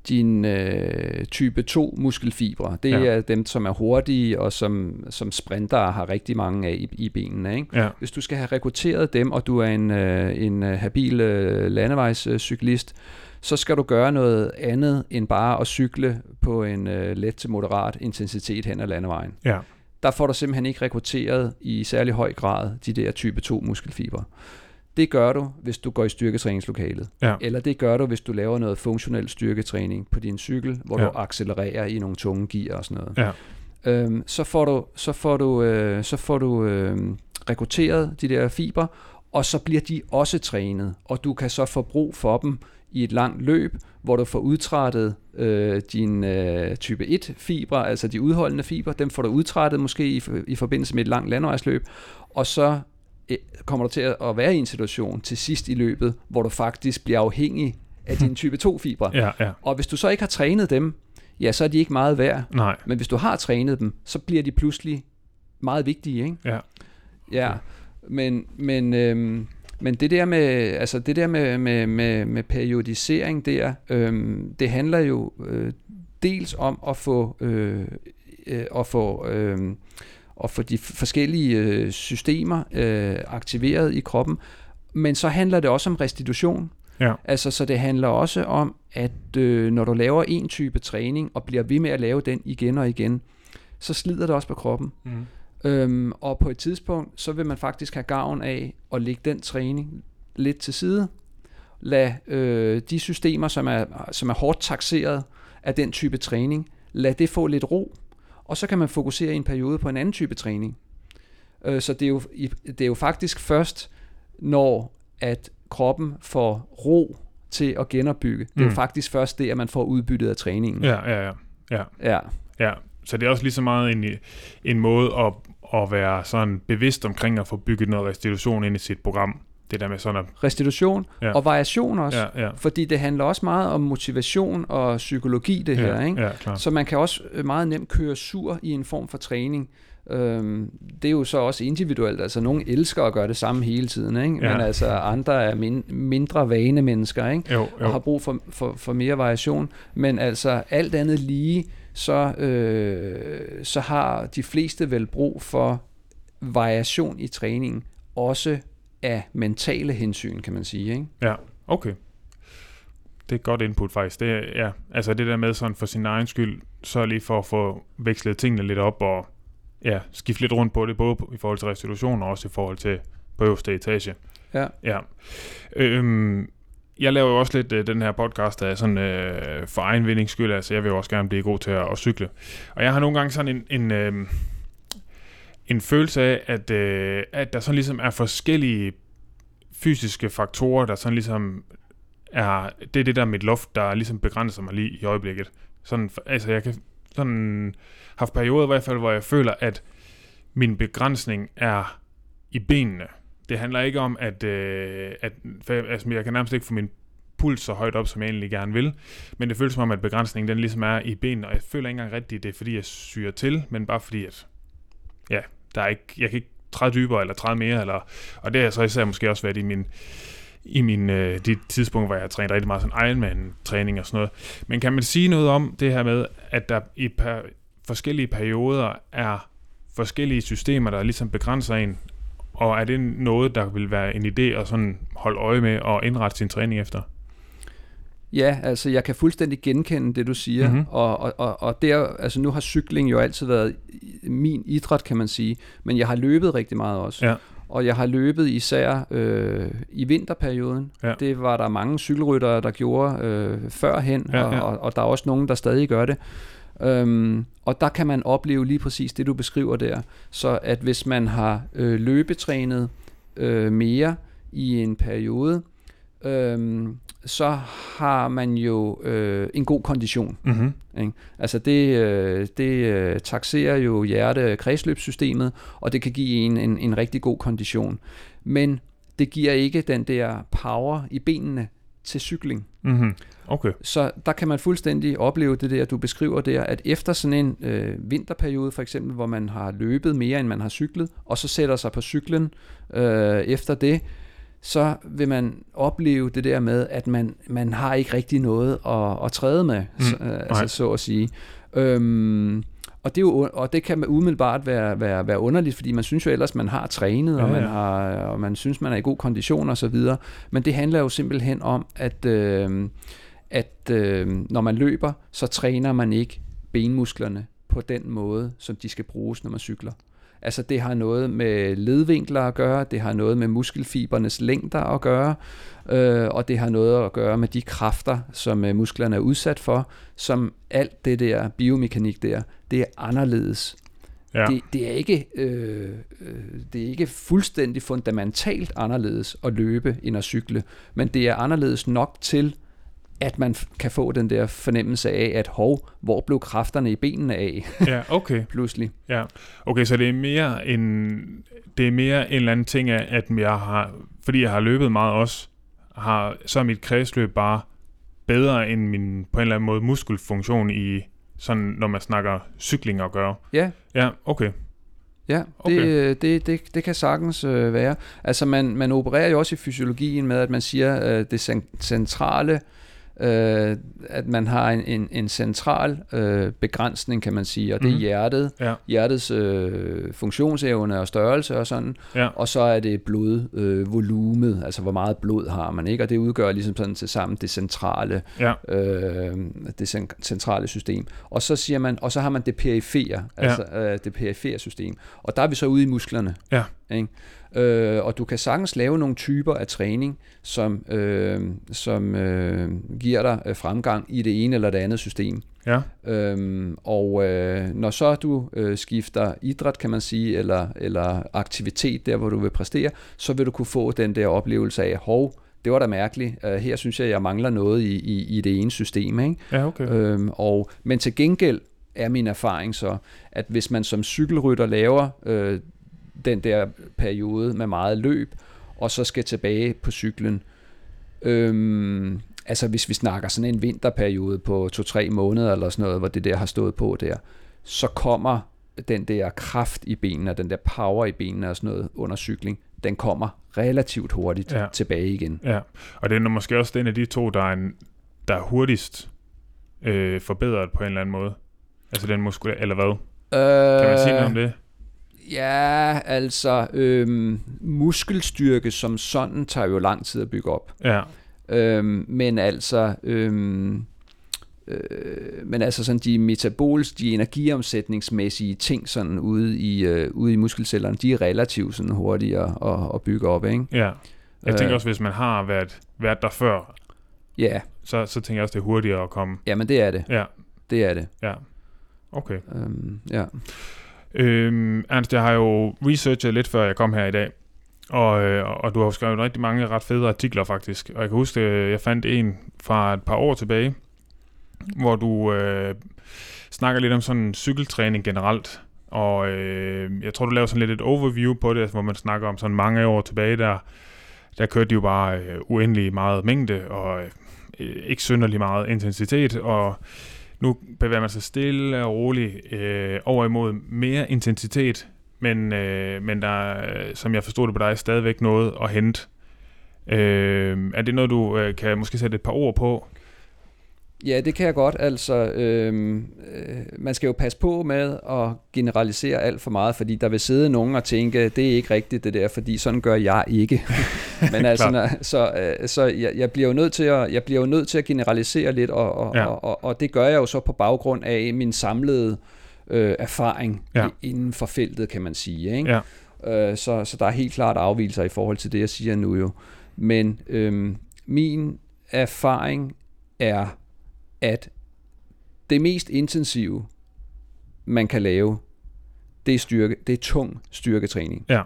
din øh, type 2 muskelfibre, det ja. er dem, som er hurtige og som, som sprinter har rigtig mange af i, i benene. Ikke? Ja. Hvis du skal have rekrutteret dem, og du er en, øh, en øh, habil øh, landevejscyklist, så skal du gøre noget andet end bare at cykle på en øh, let til moderat intensitet hen ad landevejen. Ja. Der får du simpelthen ikke rekrutteret i særlig høj grad de der type 2 muskelfibre. Det gør du, hvis du går i styrketræningslokalet. Ja. Eller det gør du, hvis du laver noget funktionel styrketræning på din cykel, hvor ja. du accelererer i nogle tunge gear og sådan noget. Ja. Øhm, så får du, så får du, øh, så får du øh, rekrutteret de der fiber, og så bliver de også trænet, og du kan så få brug for dem i et langt løb, hvor du får udtrættet øh, din øh, type 1 fibre, altså de udholdende fiber, dem får du udtrættet måske i, i forbindelse med et langt landevejsløb, og så kommer du til at være i en situation til sidst i løbet, hvor du faktisk bliver afhængig af dine [laughs] type 2 fibre. Ja, ja. Og hvis du så ikke har trænet dem, ja, så er de ikke meget værd. Nej. Men hvis du har trænet dem, så bliver de pludselig meget vigtige, ikke? Ja. Ja, men, men, øhm, men det der med, altså det der med, med, med, med periodisering der, øhm, det handler jo øh, dels om at få, øh, øh, at få øh, og få de forskellige øh, systemer øh, aktiveret i kroppen. Men så handler det også om restitution. Ja. Altså, så det handler også om, at øh, når du laver en type træning, og bliver ved med at lave den igen og igen, så slider det også på kroppen. Mm. Øhm, og på et tidspunkt, så vil man faktisk have gavn af at lægge den træning lidt til side. Lad øh, de systemer, som er, som er hårdt taxeret af den type træning, lad det få lidt ro og så kan man fokusere i en periode på en anden type træning. Øh, så det er, jo, det er jo faktisk først, når at kroppen får ro til at genopbygge. Det er mm. jo faktisk først det, at man får udbyttet af træningen. Ja, ja, ja. ja. ja. ja. Så det er også lige så meget en, en måde at, at være sådan bevidst omkring at få bygget noget restitution ind i sit program det der med sådan at... Restitution ja. og variation også, ja, ja. fordi det handler også meget om motivation og psykologi det her, ja, ikke? Ja, klar. så man kan også øh, meget nemt køre sur i en form for træning. Øhm, det er jo så også individuelt, altså nogle elsker at gøre det samme hele tiden, ikke? Ja. men altså andre er min, mindre vane mennesker, ikke? Jo, jo. og har brug for, for, for mere variation, men altså alt andet lige, så, øh, så har de fleste vel brug for variation i træningen, også af mentale hensyn, kan man sige. Ikke? Ja, okay. Det er et godt input faktisk. Det er, ja, altså det der med sådan for sin egen skyld, så lige for at få vekslet tingene lidt op og ja, skifte lidt rundt på det, både i forhold til restitution og også i forhold til på øverste etage. Ja. ja. Øhm, jeg laver jo også lidt øh, den her podcast af sådan øh, for egen vindings skyld, altså jeg vil jo også gerne blive god til at, at cykle. Og jeg har nogle gange sådan en, en øh, en følelse af, at, øh, at der sådan ligesom er forskellige fysiske faktorer, der sådan ligesom er, det er det der mit loft, der ligesom begrænser mig lige i øjeblikket. Sådan, altså jeg kan sådan haft perioder i hvert fald, hvor jeg føler, at min begrænsning er i benene. Det handler ikke om, at, øh, at altså, jeg kan nærmest ikke få min puls så højt op, som jeg egentlig gerne vil. Men det føles som om, at begrænsningen den ligesom er i benene, og jeg føler ikke engang rigtigt, det er fordi, jeg syrer til, men bare fordi, at ja, der er ikke, jeg kan ikke træde dybere eller træde mere, eller, og det har så især måske også været i min, i min, øh, de tidspunkter, hvor jeg har trænet rigtig meget sådan Ironman-træning og sådan noget. Men kan man sige noget om det her med, at der i per, forskellige perioder er forskellige systemer, der ligesom begrænser en, og er det noget, der vil være en idé at sådan holde øje med og indrette sin træning efter? Ja, altså jeg kan fuldstændig genkende det, du siger. Mm-hmm. Og, og, og, og der, altså nu har cykling jo altid været min idræt, kan man sige. Men jeg har løbet rigtig meget også. Ja. Og jeg har løbet især øh, i vinterperioden. Ja. Det var der mange cykelryttere, der gjorde øh, førhen, ja, ja. Og, og, og der er også nogen, der stadig gør det. Øhm, og der kan man opleve lige præcis det, du beskriver der. Så at hvis man har øh, løbetrænet øh, mere i en periode, øhm, så har man jo øh, en god kondition. Mm-hmm. Ikke? Altså det, øh, det øh, taxerer jo hjerte-kredsløbssystemet, og det kan give en, en en rigtig god kondition. Men det giver ikke den der power i benene til cykling. Mm-hmm. Okay. Så der kan man fuldstændig opleve det der, du beskriver der, at efter sådan en øh, vinterperiode for eksempel, hvor man har løbet mere, end man har cyklet, og så sætter sig på cyklen øh, efter det, så vil man opleve det der med, at man, man har ikke rigtig noget at, at træde med, Mm, så, nej. altså så at sige. Øhm, og det, er jo, og det kan umiddelbart være, være, være underligt, fordi man synes jo ellers, man har trænet, og, Ja, man ja. har, og man synes, man er i god kondition og så videre. Men det handler jo simpelthen om, at, øh, at øh, når man løber, så træner man ikke benmusklerne på den måde, som de skal bruges, når man cykler. Altså det har noget med ledvinkler at gøre, det har noget med muskelfibernes længder at gøre, øh, og det har noget at gøre med de kræfter, som øh, musklerne er udsat for, som alt det der biomekanik der, det er anderledes. Ja. Det, det, er ikke, øh, øh, det er ikke fuldstændig fundamentalt anderledes at løbe end at cykle, men det er anderledes nok til, at man kan få den der fornemmelse af, at hov, hvor blev kræfterne i benene af [laughs] ja, okay. pludselig. Ja. Okay, så det er mere en, det er mere en eller anden ting af, at jeg har, fordi jeg har løbet meget også, har, så er mit kredsløb bare bedre end min, på en eller anden måde, muskelfunktion i, sådan, når man snakker cykling at gøre. Ja, Ja, okay. Ja, Okay. det, øh, det, det, det kan sagtens øh, være. Altså man, man opererer jo også i fysiologien med, at man siger, øh, det cen- centrale, øh, at man har en, en, en central øh, begrænsning, kan man sige, og det er Mhm. hjertet, Ja, hjertets øh, funktionsevne og størrelse og sådan, ja, og så er det blodvolumet, øh, altså hvor meget blod har man, ikke? Og det udgør ligesom sådan til sammen det centrale, ja, øh, det cen- centrale system. Og så siger man, og så har man det perifere, altså øh, det perifere system. Og der er vi så ude i musklerne. Ja. Ikke? Øh, og du kan sagtens lave nogle typer af træning, som, øh, som øh, giver dig øh, fremgang i det ene eller det andet system. ja, Øhm, og øh, når så du øh, skifter idræt, kan man sige, eller, eller aktivitet der, hvor du vil præstere, så vil du kunne få den der oplevelse af, hov, det var da mærkeligt, uh, her synes jeg, jeg mangler noget i, i, i det ene system. Ikke? ja, okay. Øhm, og, men til gengæld er min erfaring så, at hvis man som cykelrytter laver øh, den der periode med meget løb, og så skal tilbage på cyklen, øhm, altså hvis vi snakker sådan en vinterperiode på to-tre måneder eller sådan noget, hvor det der har stået på der, så kommer den der kraft i benene, og den der power i benene og sådan noget under cykling, den kommer relativt hurtigt Ja. tilbage igen. Ja, og det er måske også den af de to, der er, en, der er hurtigst øh, forbedret på en eller anden måde. Altså den muskel, eller hvad? Kan man sige noget om det? Ja, altså øhm, muskelstyrke som sådan tager jo lang tid at bygge op. Ja, Øhm, men altså øhm, øh, men altså sådan de metabols, de energiomsætningsmæssige ting sådan ude i øh, ude i muskelcellerne, de er relativt sådan hurtigere at, at bygge op, ikke? ja. Jeg Øh. tænker også, hvis man har været, været der før, Ja, så, så tænker jeg også, det er hurtigere at komme. ja, men det er det. Ja, Det er det. ja. Okay. Øhm, ja. Øhm, Ernst, jeg har jo researchet lidt, før jeg kom her i dag. Og, øh, og du har jo skrevet rigtig mange ret fede artikler, faktisk. Og jeg kan huske, øh, jeg fandt en fra et par år tilbage, hvor du øh, snakker lidt om sådan cykeltræning generelt. Og øh, jeg tror, du laver sådan lidt et overview på det, hvor man snakker om sådan mange år tilbage, der, der kørte de jo bare øh, uendelig meget mængde, og øh, ikke synderlig meget intensitet, og nu bevæger man sig stille og roligt øh, over imod mere intensitet, men, øh, men der er, som jeg forstod det på dig, stadigvæk noget at hente. Øh, er det noget, du øh, kan måske sætte et par ord på? Ja, det kan jeg godt. Altså, øhm, øh, man skal jo passe på med at generalisere alt for meget, fordi der vil sidde nogen og tænke, det er ikke rigtigt det der, fordi sådan gør jeg ikke. [laughs] Men altså, når, så, øh, så jeg, jeg, bliver jo nødt til at, jeg bliver jo nødt til at generalisere lidt, og, og, Ja. og, og, og det gør jeg jo så på baggrund af min samlede øh, erfaring ja. inden for feltet, kan man sige. Ikke? Ja. Øh, så, så der er helt klart afvielser i forhold til det, jeg siger nu jo. Men øhm, min erfaring er, at det mest intensive, man kan lave, det er, styrke, det er tung styrketræning. Ja.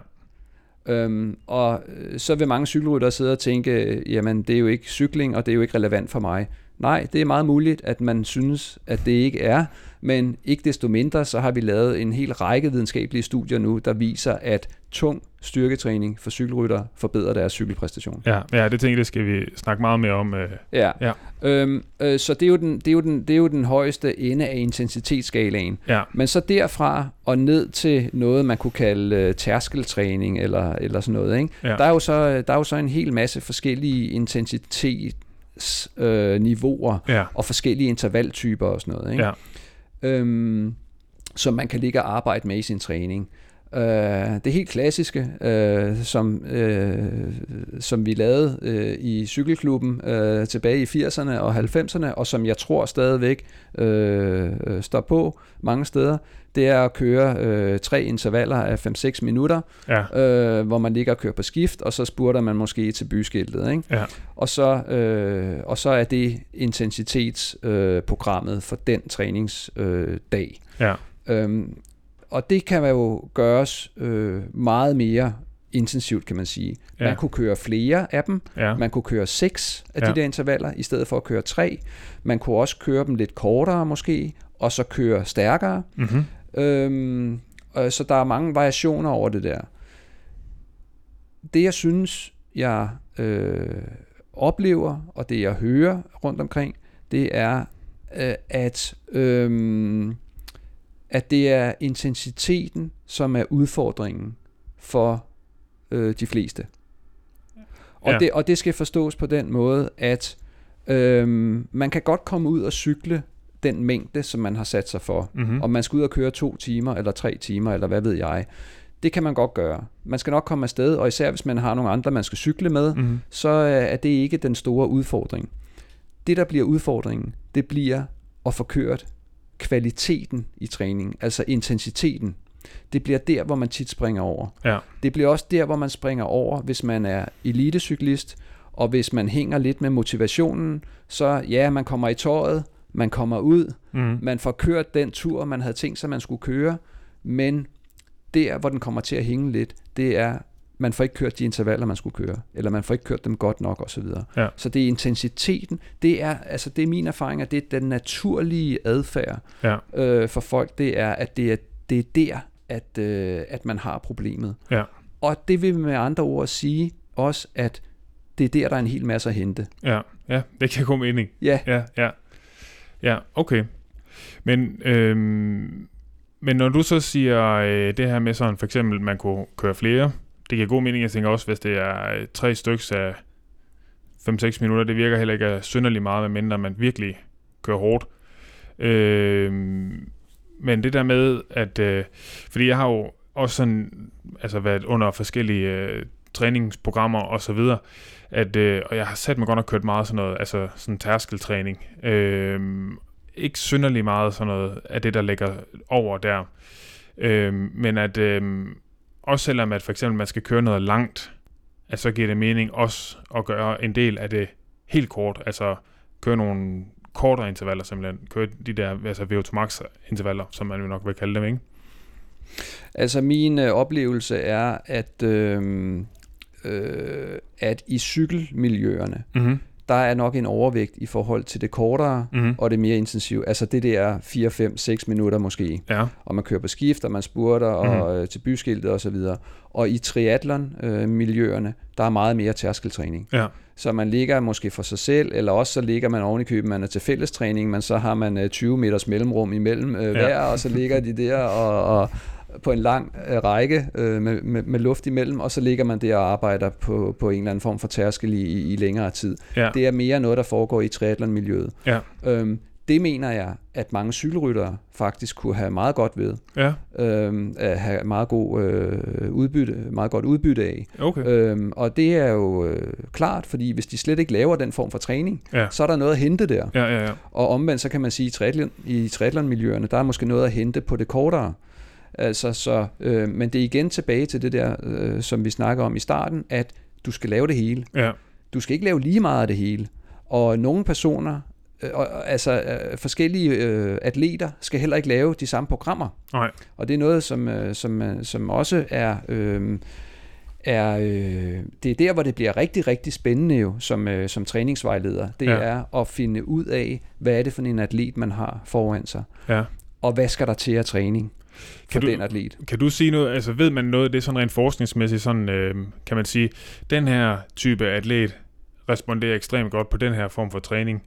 Øhm, og øh, så vil mange cykelryttere sidde og tænke, jamen det er jo ikke cykling, og det er jo ikke relevant for mig. Nej, det er meget muligt, at man synes, at det ikke er, men ikke desto mindre, så har vi lavet en hel række videnskabelige studier nu, der viser, at tung styrketræning for cykelrytter forbedrer deres cykelpræstation. Ja, ja det tænker jeg, det skal vi snakke meget mere om. Øh. Ja, ja. Øhm, øh, så det er, jo den, det, er jo den, det er jo den højeste ende af intensitetsskalaen. Ja. Men så derfra og ned til noget, man kunne kalde øh, tærskeltræning eller, eller sådan noget. Ikke? Ja. Der, er jo så, der er jo så en hel masse forskellige intensitetsniveauer øh, ja. og forskellige intervaltyper og sådan noget. Ikke? Ja øhm, som man kan ligge og arbejde med i sin træning. Øh, det helt klassiske, øh, som, øh, som vi lavede øh, i cykelklubben øh, tilbage i 80'erne og 90'erne, og som jeg tror stadigvæk øh, øh står på mange steder, det er at køre øh, tre intervaller af 5-6 minutter, ja. øh, hvor man ligger og kører på skift, og så spurter man måske til byskiltet. Ikke? Ja. Og, så, øh, og så er det intensitetsprogrammet øh, for den træningsdag. Øh, ja. øhm, og det kan jo gøres øh, meget mere intensivt, kan man sige. Ja. Man kunne køre flere af dem. Ja. Man kunne køre seks af ja. de der intervaller, i stedet for at køre tre. Man kunne også køre dem lidt kortere måske, og så køre stærkere. Mm-hmm. Øhm, så der er mange variationer over det der. Det jeg synes, jeg øh, oplever, og det jeg hører rundt omkring, det er, øh, at, øh, at det er intensiteten, som er udfordringen for øh, de fleste. Og, ja. det, og det skal forstås på den måde, at øh, man kan godt komme ud og cykle den mængde, som man har sat sig for. Mm-hmm. Om man skal ud og køre to timer, eller tre timer, eller hvad ved jeg. Det kan man godt gøre. Man skal nok komme afsted, og især hvis man har nogle andre, man skal cykle med, mm-hmm. så er det ikke den store udfordring. Det, der bliver udfordringen, det bliver at få kørt kvaliteten i træningen, altså intensiteten. Det bliver der, hvor man tit springer over. Ja. Det bliver også der, hvor man springer over, hvis man er elitecyklist, og hvis man hænger lidt med motivationen, så ja, man kommer i tøjet, man kommer ud, mm. man får kørt den tur, man havde tænkt sig, man skulle køre, men der, hvor den kommer til at hænge lidt, det er, man får ikke kørt de intervaller, man skulle køre, eller man får ikke kørt dem godt nok osv. Så, ja. så det er intensiteten, det er, altså det er min erfaring, at det er den naturlige adfærd ja. øh, for folk, det er, at det er, det er der, at, øh, at man har problemet. Ja. Og det vil med andre ord sige også, at det er der, der er en hel masse at hente. Ja, ja det kan god mening. Ja. ja, ja. Ja, okay. Men, øhm, men når du så siger øh, det her med sådan, for eksempel, man kunne køre flere, det giver god mening, jeg tænker også, hvis det er øh, tre stykker af 5-6 minutter, det virker heller ikke synderligt meget, medmindre man virkelig kører hårdt. Øh, men det der med, at, øh, fordi jeg har jo også sådan, altså været under forskellige øh, træningsprogrammer og så videre, at, øh, og jeg har sat mig godt og kørt meget sådan noget, altså sådan tærskeltræning. Øh, ikke synderlig meget sådan noget af det, der ligger over der. Øh, men at øh, også selvom at for eksempel man skal køre noget langt, at så giver det mening også at gøre en del af det helt kort, altså køre nogle kortere intervaller simpelthen, køre de der altså VO2 max intervaller, som man jo nok vil kalde dem, ikke? Altså min øh, oplevelse er, at øh, øh, at i cykelmiljøerne, mm-hmm. der er nok en overvægt i forhold til det kortere mm-hmm. og det mere intensive. Altså det der 4, 5, 6 minutter måske. Ja. Og man kører på skift, og man spurter mm-hmm. og, øh, til byskiltet osv. Og, og i triathlon-miljøerne, øh, der er meget mere tærskeltræning. Ja. Så man ligger måske for sig selv, eller også så ligger man oven i køben, man er til fællestræning, men så har man 20 øh, meters mellemrum imellem øh, hver, ja. og så ligger de der og, og, på en lang øh, række øh, med, med, med luft imellem, og så ligger man der og arbejder på, på en eller anden form for tærskel i, i, i længere tid. Ja. Det er mere noget, der foregår i triathlon-miljøet. Ja. Øhm, det mener jeg, at mange cykelryttere faktisk kunne have meget godt ved. Ja. Øhm, at have meget, god, øh, udbytte, meget godt udbytte af. Okay. Øhm, og det er jo øh, klart, fordi hvis de slet ikke laver den form for træning, ja. så er der noget at hente der. Ja, ja, ja. Og omvendt, så kan man sige, at i triathlon, i triathlon-miljøerne, der er måske noget at hente på det kortere. Altså, så, øh, men det er igen tilbage til det der, øh, som vi snakker om i starten, at du skal lave det hele. Ja. Du skal ikke lave lige meget af det hele. Og nogle personer, øh, altså øh, forskellige øh, atleter, skal heller ikke lave de samme programmer. Nej. Og det er noget, som, øh, som, øh, som også er... Øh, er, øh, det er der, hvor det bliver rigtig, rigtig spændende jo, som, øh, som træningsvejleder. Det Ja. er at finde ud af, hvad er det for en atlet, man har foran sig, Ja. og hvad skal der til af træning for Kan du- den atlet. Kan du sige noget, altså ved man noget af det sådan rent forskningsmæssigt, sådan, øh, kan man sige, den her type atlet responderer ekstremt godt på den her form for træning?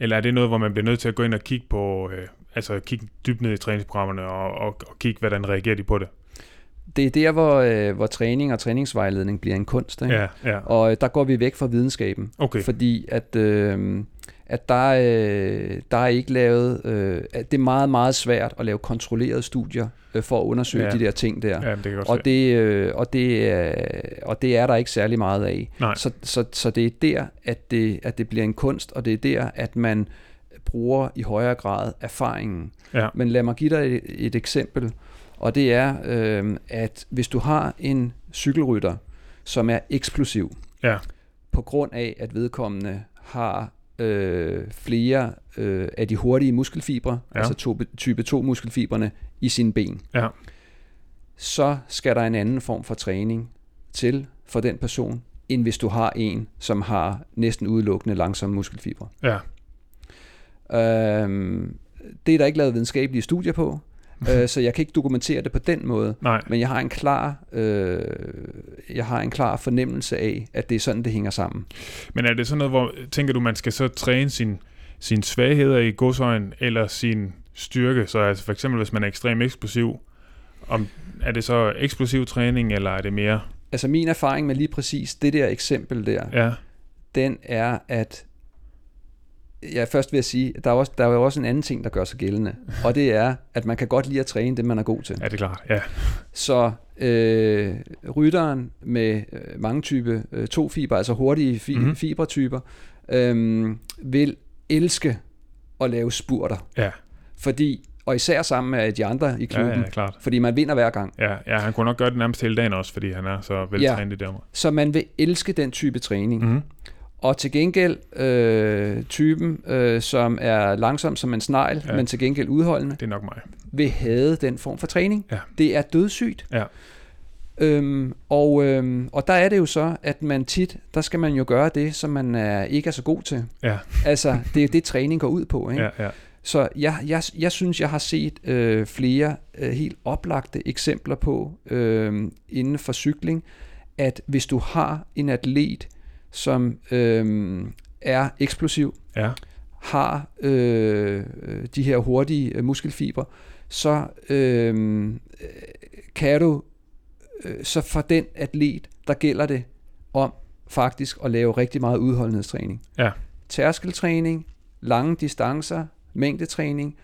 Eller er det noget, hvor man bliver nødt til at gå ind og kigge på, øh, altså kigge dybt ned i træningsprogrammerne og, og, og kigge, hvordan reagerer de på det? Det er der, hvor, øh, hvor træning og træningsvejledning bliver en kunst. Ikke? Ja, ja. Og øh, der går vi væk fra videnskaben. Okay. Fordi at, øh, at der, øh, der er ikke lavet... Øh, at det er meget, meget svært at lave kontrollerede studier øh, for at undersøge Ja. de der ting der. Ja, det kan Og det, øh, og, det, øh, og det er der ikke særlig meget af. Nej. Så, så, så det er der, at det, at det bliver en kunst, og det er der, at man bruger i højere grad erfaringen. Ja. Men lad mig give dig et, et eksempel, og det er, øh, at hvis du har en cykelrytter, som er eksplosiv, Ja. på grund af, at vedkommende har øh, flere øh, af de hurtige muskelfibre, Ja. altså type 2 muskelfibrene, i sine ben, Ja. så skal der en anden form for træning til for den person, end hvis du har en, som har næsten udelukkende langsomme muskelfibre. Ja. Øhm, det er der ikke lavet videnskabelige studier på, [laughs] øh, så jeg kan ikke dokumentere det på den måde. Nej. Men jeg har en klar, øh, jeg har en klar fornemmelse af, at det er sådan, det hænger sammen. Men er det sådan noget, hvor tænker du, man skal så træne sin, sine svagheder i godsøjen, eller sin styrke? Så altså for eksempel, hvis man er ekstremt eksplosiv, om, er det så eksplosiv træning, eller er det mere? Altså min erfaring med lige præcis det der eksempel der, Ja, den er, at jeg først vil jeg sige, der er, også, der er jo også en anden ting, der gør sig gældende, og det er, at man kan godt lide at træne det, man er god til. er det klart. Ja, Så øh, rytteren med øh, mange type øh, to fiber, altså hurtige fi- Mhm. mm-hmm. fibertyper, øh, vil elske at lave spurter. Ja. Fordi, og især sammen med de andre i ja, klubben, ja, klart. fordi man vinder hver gang. Ja, ja, han kunne nok gøre det nærmest hele dagen også, fordi han er så veltrænet i det område. Så man vil elske den type træning. Mm-hmm. Og til gengæld øh, typen, øh, som er langsom som en snegl, Ja. men til gengæld udholdende, Det er nok mig. vil have den form for træning. Ja. Det er dødssygt. Ja. Øhm, og, øhm, og der er det jo så, at man tit, der skal man jo gøre det, som man er, ikke er så god til. Ja, Altså, det er det, træning går ud på. Ikke? ja, ja. Så jeg, jeg, jeg synes, jeg har set øh, flere øh, helt oplagte eksempler på øh, inden for cykling, at hvis du har en atlet, som øh, er eksplosiv, Ja, har øh, de her hurtige øh, muskelfibre, så øh, kan du, øh, så for den atlet, der gælder det om faktisk at lave rigtig meget udholdenhedstræning. Ja. Tærskeltræning, lange distancer, mængdetræning,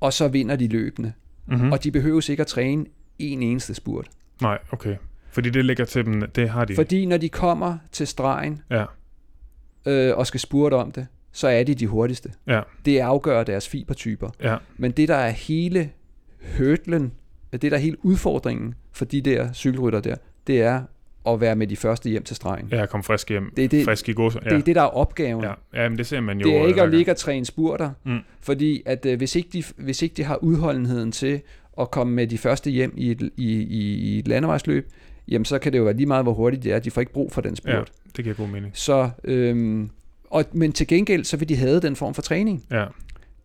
og så vinder de løbende. mm-hmm. Og de behøves ikke at træne en eneste spurt. Nej, okay. Fordi det ligger til dem, det har de. Fordi når de kommer til stregen Ja, øh, og skal spurte om det, så er de de hurtigste. ja, Det afgør deres fibertyper. ja, Men det, der er hele hørtlen, det, der er hele udfordringen for de der cykelrytter der, det er at være med de første hjem til stregen. ja, kom frisk hjem. Det er det- frisk i gods. Ja. Det er det, der er opgaven. Ja, ja men det ser man jo. Det er ikke øh, at ligge og træne spurter, Mm. fordi at øh, hvis, ikke de, hvis ikke de har udholdenheden til at komme med de første hjem i et, i, i, i et landevejsløb, jamen så kan det jo være lige meget, hvor hurtigt det er. De får ikke brug for den spurt. Ja, det giver god mening. Så, øhm, og, men til gengæld, så vil de have den form for træning. Ja,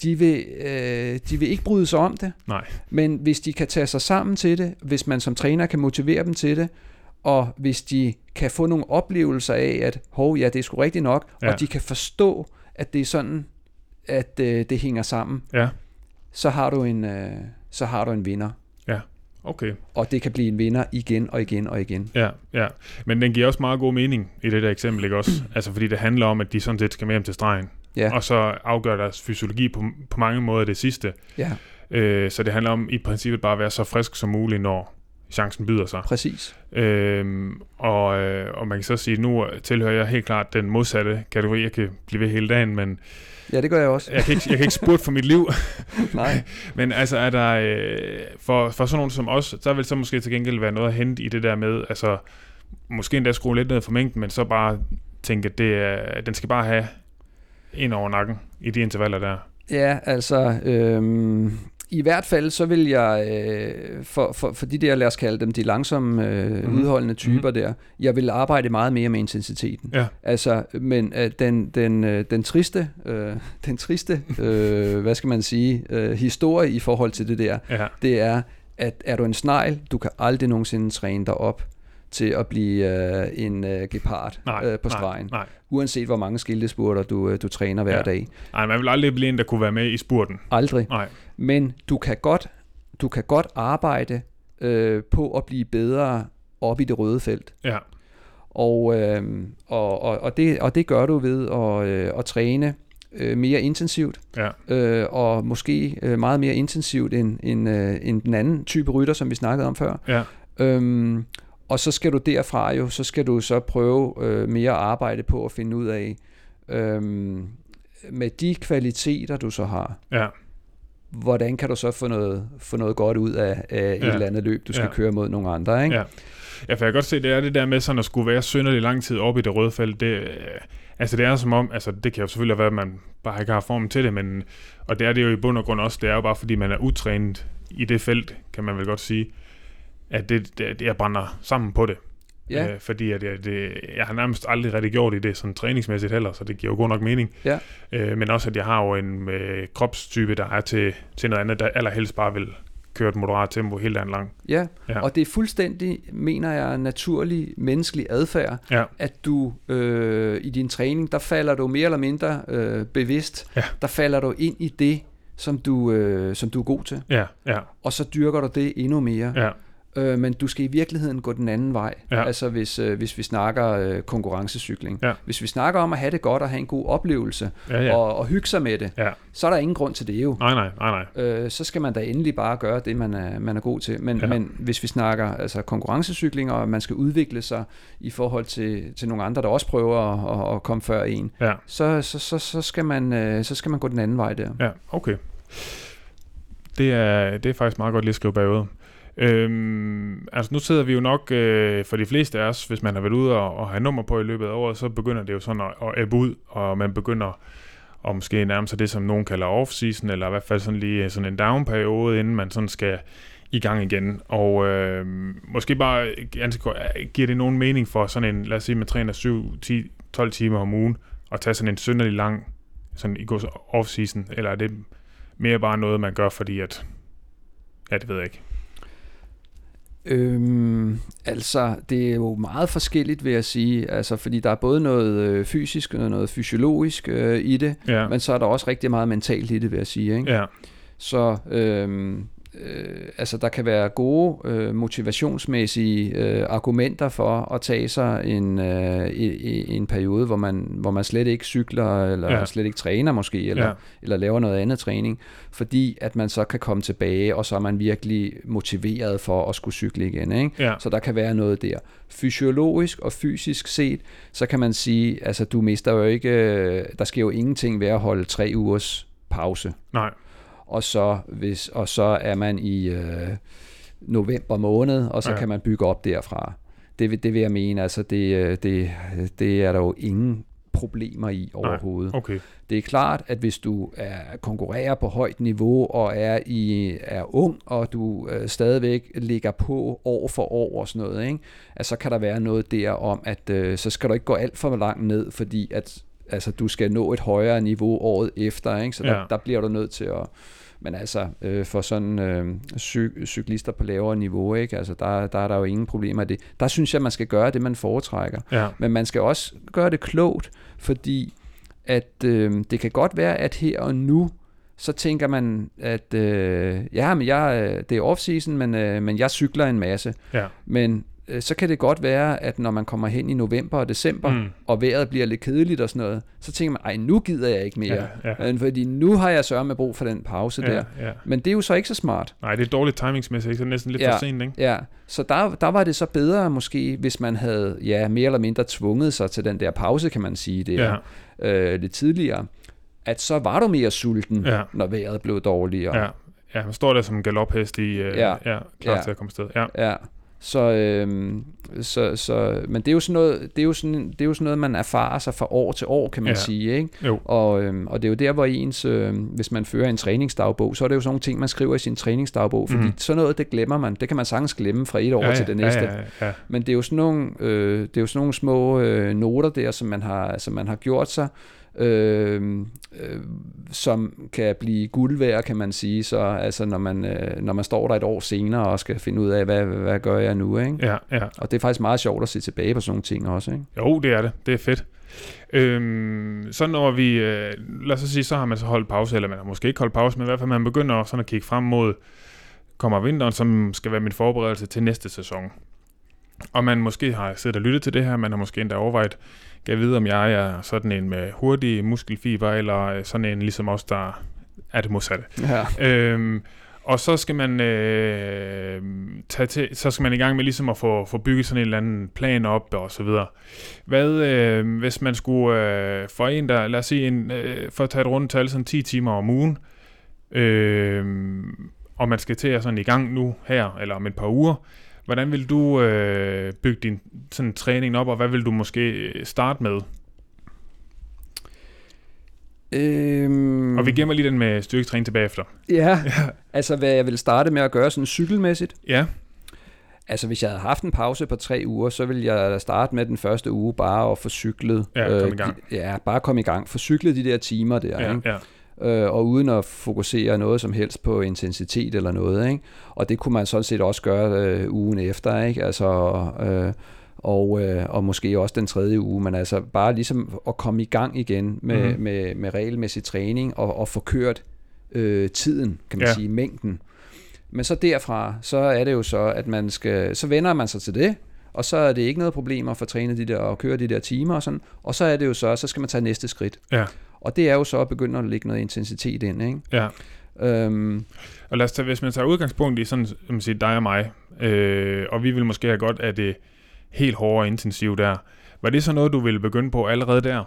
De vil, øh, de vil ikke bryde sig om det, nej. men hvis de kan tage sig sammen til det, hvis man som træner kan motivere dem til det, og hvis de kan få nogle oplevelser af, at hov, ja, det er sgu rigtigt nok, ja. og de kan forstå, at det er sådan, at øh, det hænger sammen, Ja, så har du en, øh, så har du en vinder. Okay. Og det kan blive en vinder igen og igen og igen. Ja, ja. Men den giver også meget god mening i det der eksempel, ikke også? altså fordi det handler om, at de sådan set skal med hjem til stregen. Ja. Og så afgør deres fysiologi på, på mange måder det sidste. Ja, Øh, så det handler om i princippet bare at være så frisk som muligt, når chancen byder sig. præcis. Øhm, og, øh, og man kan så sige, nu tilhører jeg helt klart den modsatte kategori. Jeg kan blive ved hele dagen, men Ja, det gør jeg også. jeg kan ikke, jeg kan ikke spurte for mit liv. [laughs] Nej. Men altså er der, øh, for, for sådan nogen som os, der vil så måske til gengæld være noget at hente i det der med, altså måske endda skrue lidt ned for mængden, men så bare tænke, at det er, den skal bare have en over nakken i de intervaller der. Ja, altså, øhm, i hvert fald så vil jeg, øh, for, for, for de der, lad os kalde dem, de langsomme, øh, mm. udholdende typer mm. der, jeg vil arbejde meget mere med intensiteten. Ja. Altså, men øh, den, den, øh, den triste, øh, [laughs] den triste øh, hvad skal man sige, øh, historie i forhold til det der, Ja. det er, at er du en snegl, du kan aldrig nogensinde træne dig op til at blive øh, en øh, gepard Nej, øh, på nej, stregen. Nej, Uanset hvor mange skildespurter du, øh, du træner hver ja. dag. nej, man vil aldrig blive en, der kunne være med i spurten. Aldrig. Nej, Men du kan godt, du kan godt arbejde øh, på at blive bedre op i det røde felt. ja, Og, øh, og, og, og, det, og det gør du ved at, øh, at træne øh, mere intensivt, ja, øh, og måske øh, meget mere intensivt end, end, øh, end den anden type rytter, som vi snakkede om før. ja, Øhm, og så skal du derfra jo, så skal du så prøve øh, mere at arbejde på at finde ud af, øhm, med de kvaliteter, du så har, ja, hvordan kan du så få noget, få noget godt ud af, af et Ja. eller andet løb, du skal Ja. køre mod nogle andre, ikke? Ja. Ja, for jeg kan godt se, det er det der med sådan at skulle være synderlig lang tid oppe i det røde felt. Det, øh, altså det er som om, altså det kan jo selvfølgelig være, at man bare ikke har formen til det, men, og det er det jo i bund og grund også, det er jo bare fordi, man er utrænet i det felt, kan man vel godt sige, at det, det, jeg brænder sammen på det. Ja. Øh, fordi at jeg, det, jeg har nærmest aldrig rigtig gjort i det sådan træningsmæssigt heller, så det giver jo god nok mening. Ja. Øh, men også, at jeg har jo en øh, kropstype, der er til, til noget andet, der allerhelst bare vil køre et moderat tempo hele dagen lang. Ja, Ja. og det er fuldstændig, mener jeg, naturlig menneskelig adfærd, Ja, at du øh, i din træning, der falder du mere eller mindre øh, bevidst, Ja. der falder du ind i det, som du, øh, som du er god til, ja, ja, og så dyrker du det endnu mere. ja, Øh, men du skal i virkeligheden gå den anden vej, Ja. altså hvis, øh, hvis vi snakker øh, konkurrencecykling. Ja. Hvis vi snakker om at have det godt og have en god oplevelse, ja, ja. og, og hygge sig med det, ja. så er der ingen grund til det jo. Nej, nej, nej, nej. Øh, så skal man da endelig bare gøre det, man er, man er god til. Men, Ja. men hvis vi snakker altså konkurrencecykling, og man skal udvikle sig i forhold til, til nogle andre, der også prøver at, at, at komme før en, Ja, så, så, så, så, skal man, øh, så skal man gå den anden vej der. ja, okay. Det er, det er faktisk meget godt lige at skrive bagud. Øhm, altså nu sidder vi jo nok, øh, for de fleste af os, hvis man har været ude og, og have nummer på i løbet af året, så begynder det jo sådan at, at ebbe ud, og man begynder at måske nærme sig det, som nogen kalder off-season, eller i hvert fald sådan lige øh, sådan en down-periode, inden man sådan skal i gang igen. Og øh, måske bare øh, øh, giver det nogen mening for sådan en, lad os sige, man træner 7, 10, 12 timer om ugen, og tage sådan en synderlig lang, sådan i går off-season, eller er det mere bare noget, man gør, fordi at, ja, det ved jeg ikke. Øhm, altså, det er jo meget forskelligt, vil jeg sige, altså, fordi der er både noget øh, fysisk og noget fysiologisk øh, i det, Ja, men så er der også rigtig meget mentalt i det, vil jeg sige. Ikke? ja, Så øhm, øh, altså der kan være gode øh, motivationsmæssige øh, argumenter for at tage sig en, øh, i, i en periode, hvor man, hvor man slet ikke cykler, eller Ja. slet ikke træner måske, eller, Ja. ja. eller laver noget andet træning, fordi at man så kan komme tilbage, og så er man virkelig motiveret for at skulle cykle igen. Ikke? ja, Så der kan være noget der. Fysiologisk og fysisk set, så kan man sige, altså du mister jo ikke, øh, der sker jo ingenting ved at holde tre ugers pause nej, og så, hvis, og så er man i øh, november måned, og så Ja. kan man bygge op derfra. Det, det vil jeg mene, altså det, øh, det, det er der jo ingen problemer i overhovedet. okay, Det er klart, at hvis du er, konkurrerer på højt niveau og er, i, er ung, og du øh, stadigvæk ligger på år for år og sådan noget, ikke? at så kan der være noget der om, at øh, så skal du ikke gå alt for langt ned, fordi at altså, du skal nå et højere niveau året efter, ikke? så der, Ja. der bliver du nødt til at men altså, øh, for sådan øh, cy- cyklister på lavere niveau, ikke? Altså, der, der er der jo ingen problemer i det. Der synes jeg, man skal gøre det, man foretrækker. ja, Men man skal også gøre det klogt, fordi at øh, det kan godt være, at her og nu, så tænker man, at øh, ja, men jeg, øh, det er off-season, men, øh, men jeg cykler en masse. ja, Men så kan det godt være, at når man kommer hen i november og december, Mm. og vejret bliver lidt kedeligt og sådan noget, så tænker man, ej, nu gider jeg ikke mere. Ja, ja. Fordi nu har jeg sørget med brug for den pause ja, der. ja. Men det er jo så ikke så smart. Nej, det er dårligt timingsmæssigt, ikke? så er det næsten lidt Ja. for sent, ikke? Ja, så der, der var det så bedre måske, hvis man havde ja, mere eller mindre tvunget sig til den der pause, kan man sige, det Ja, øh, lidt tidligere, at så var du mere sulten, Ja. når vejret blev dårligere. ja. Ja, man står der som en galophest i, øh, ja. Ja. klar Ja. til at komme afsted. Ja, Ja. Så, øh, så, så, men det er jo sådan noget, det er jo sådan, det er jo sådan noget, man erfarer sig fra år til år, kan man Ja. sige, ikke? Jo. Og, øh, og det er jo der, hvor ens, øh, hvis man fører en træningsdagbog, så er det jo sådan nogle ting, man skriver i sin træningsdagbog, fordi mm. sådan noget, det glemmer man. Det kan man sagtens glemme fra et år ja, til det næste. Ja, ja, ja. Men det er jo sådan nogle, øh, det er jo sådan nogle små øh, noter der, som man har, som man har gjort sig, øh, øh, som kan blive guld værd, kan man sige. Så altså, når man, øh, når man står der et år senere og skal finde ud af, hvad, hvad gør jeg nu, ikke? ja, ja. Og det er faktisk meget sjovt at se tilbage på sådan nogle ting også, ikke? Jo, det er det. Det er fedt. Øhm, så når vi, øh, lad os så sige, så har man så holdt pause, eller man har måske ikke holdt pause, men i hvert fald man begynder sådan at kigge frem mod, kommer vinteren, som skal være min forberedelse til næste sæson. Og man måske har siddet og lyttet til det her, man har måske endda overvejet, jeg vide, om jeg er sådan en med hurtig muskelfiber, eller øh, sådan en ligesom os, der er det modsatte. Ja. Øhm, og så skal man øh, tage til, så skal man i gang med ligesom at få, få bygget sådan en eller anden plan op og så videre. Hvad øh, hvis man skulle øh, for en der, lad os sige en, øh, for at tage et rundt tal, sådan 10 timer om ugen, øh, og man skal til at sådan i gang nu her, eller om et par uger, hvordan vil du øh, bygge din sådan træning op, og hvad vil du måske øh, starte med? Øhm, Og vi gemmer lige den med styrketræning tilbage efter. [laughs] Ja, altså hvad jeg vil starte med at gøre sådan cykelmæssigt. Ja, Altså hvis jeg havde haft en pause på tre uger, så ville jeg starte med den første uge bare at få cyklet. Ja, komme i gang. De, ja, bare komme i gang. Få cyklet de der timer der, ja, ikke? ja. Øh, og uden at fokusere noget som helst på intensitet eller noget. Ikke? Og det kunne man sådan set også gøre øh, ugen efter. Ikke? Altså, øh, og, øh, og måske også den tredje uge, men altså bare ligesom at komme i gang igen med, Mhm. mm-hmm. med, med regelmæssig træning og, og få kørt øh, tiden, kan man ja. sige, mængden. Men så derfra, så er det jo så, at man skal, så vender man sig til det, og så er det ikke noget problem at få trænet de der, og køre de der timer og sådan, og så er det jo så, så skal man tage næste skridt. Ja. Og det er jo så at begynde at lægge noget intensitet ind, ikke? ja. Øhm, Og lad os tage, hvis man tager udgangspunkt i sådan, man siger, dig og mig, øh, og vi vil måske have godt af det helt hårde og intensive der. Var det så noget, du ville begynde på allerede der?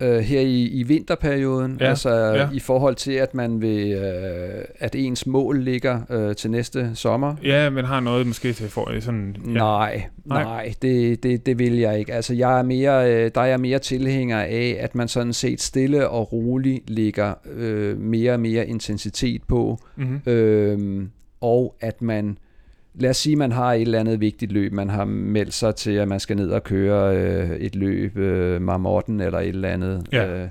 Øh, her i, i vinterperioden, Ja, altså ja. i forhold til, at man vil, øh, at ens mål ligger øh, til næste sommer. Ja, men har noget måske til for, sådan... Ja. Nej, Nej. nej, det, det, det vil jeg ikke. Altså, jeg er mere, øh, der er jeg mere tilhænger af, at man sådan set stille og roligt lægger øh, mere og mere intensitet på, Mm-hmm. øh, og at man, lad os sige, man har et eller andet vigtigt løb, man har meldt sig til, at man skal ned og køre øh, et løb, øh, marmotten eller et eller andet, Ja. øh,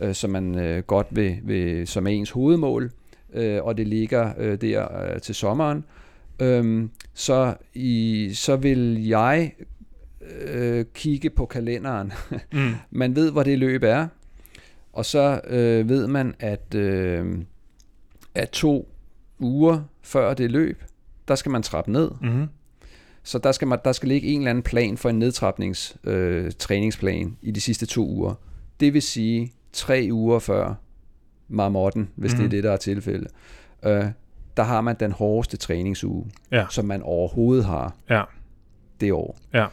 øh, som man øh, godt vil, vil, som er ens hovedmål, øh, og det ligger øh, der øh, til sommeren, øh, så, i, så vil jeg øh, kigge på kalenderen. Mm. [laughs] man ved, hvor det løb er, og så øh, ved man, at, øh, at to uger før det løb, der skal man trappe ned. Mm-hmm. Så der skal, man, der skal ligge en eller anden plan for en nedtrapnings øh, træningsplan i de sidste to uger. Det vil sige tre uger før marmotten, hvis mm. det er det, der er tilfældet. Øh, der har man den hårdeste træningsuge, Ja. som man overhovedet har Ja. det år. Ja.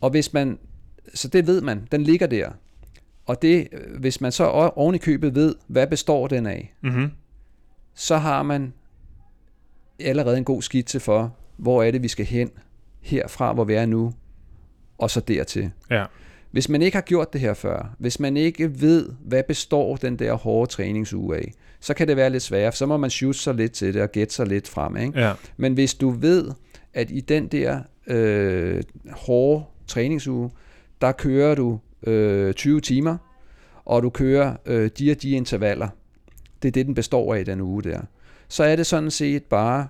Og hvis man, så det ved man, den ligger der. Og det, øh, hvis man så oven i købet ved, hvad består den af, Mm-hmm. så har man allerede en god skitse for, hvor er det, vi skal hen herfra, hvor vi er nu, og så dertil. Ja. Hvis man ikke har gjort det her før, hvis man ikke ved, hvad består den der hårde træningsuge af, så kan det være lidt svært, så må man shoot sig lidt til det og gætte sig lidt frem. Ikke? Ja. Men hvis du ved, at i den der øh, hårde træningsuge, der kører du øh, 20 timer, og du kører øh, de og de intervaller, det er det, den består af i den uge der, så er det sådan set bare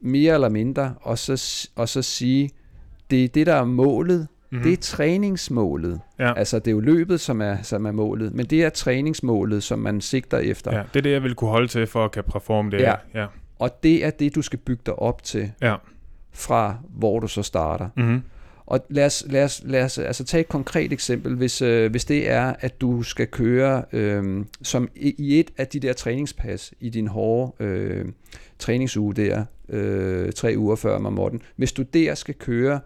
mere eller mindre, og så, og så sige, det er det, der er målet, Mm-hmm. mm. det er træningsmålet. Ja. Altså, det er jo løbet, som er, som er målet, men det er træningsmålet, som man sigter efter. ja. Det er det, jeg vil kunne holde til for at kan performe det. Ja. Ja. Og det er det, du skal bygge dig op til, Ja. fra hvor du så starter. Mm-hmm. Og lad os, lad os, lad os altså tage et konkret eksempel, hvis, øh, hvis det er, at du skal køre øh, som i, et af de der træningspas i din hårde øh, træningsuge der, øh, tre uger før Marmotten. Hvis du der skal køre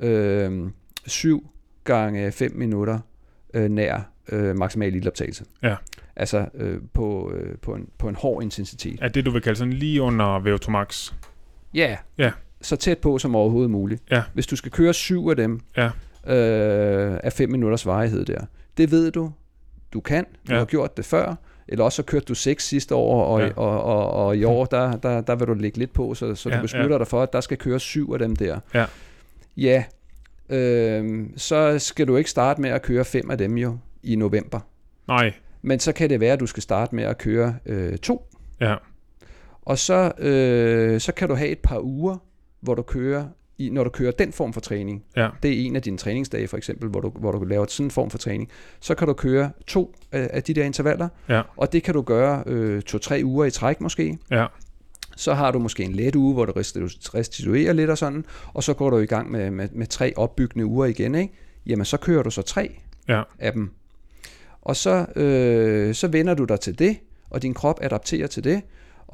øh, 7 gange 5 minutter øh, nær øh, maksimal ildoptagelse. Ja. Altså øh, på, øh, på, en, på en hård intensitet. Er det, du vil kalde sådan lige under VO2 max? Ja, Ja. Så tæt på som overhovedet muligt. Ja. Hvis du skal køre syv af dem, Ja. øh, af 5 minutters varighed der, det ved du, du kan, du Ja. har gjort det før, eller også så kørte du 6 sidste år, og, Ja. ja. og, og, og i år, der, der, der vil du lægge lidt på, så, så Ja, du beslutter ja. dig for, at der skal køre syv af dem der. Ja. Ja, øh, så skal du ikke starte med at køre fem af dem jo i november. Nej. Men så kan det være, at du skal starte med at køre øh, to. Ja. Og så, øh, så kan du have et par uger, hvor du kører, i, når du kører den form for træning. Ja. Det er en af dine træningsdage for eksempel, hvor du, hvor du laver sådan en form for træning. Så kan du køre to af, af de der intervaller, Ja. og det kan du gøre øh, to-tre uger i træk måske. Ja. Så har du måske en let uge, hvor du restitu- restituerer lidt og sådan, og så går du i gang med, med, med tre opbyggende uger igen. Ikke? Jamen så kører du så tre Ja. af dem. Og så, øh, så vender du dig til det, og din krop adapterer til det,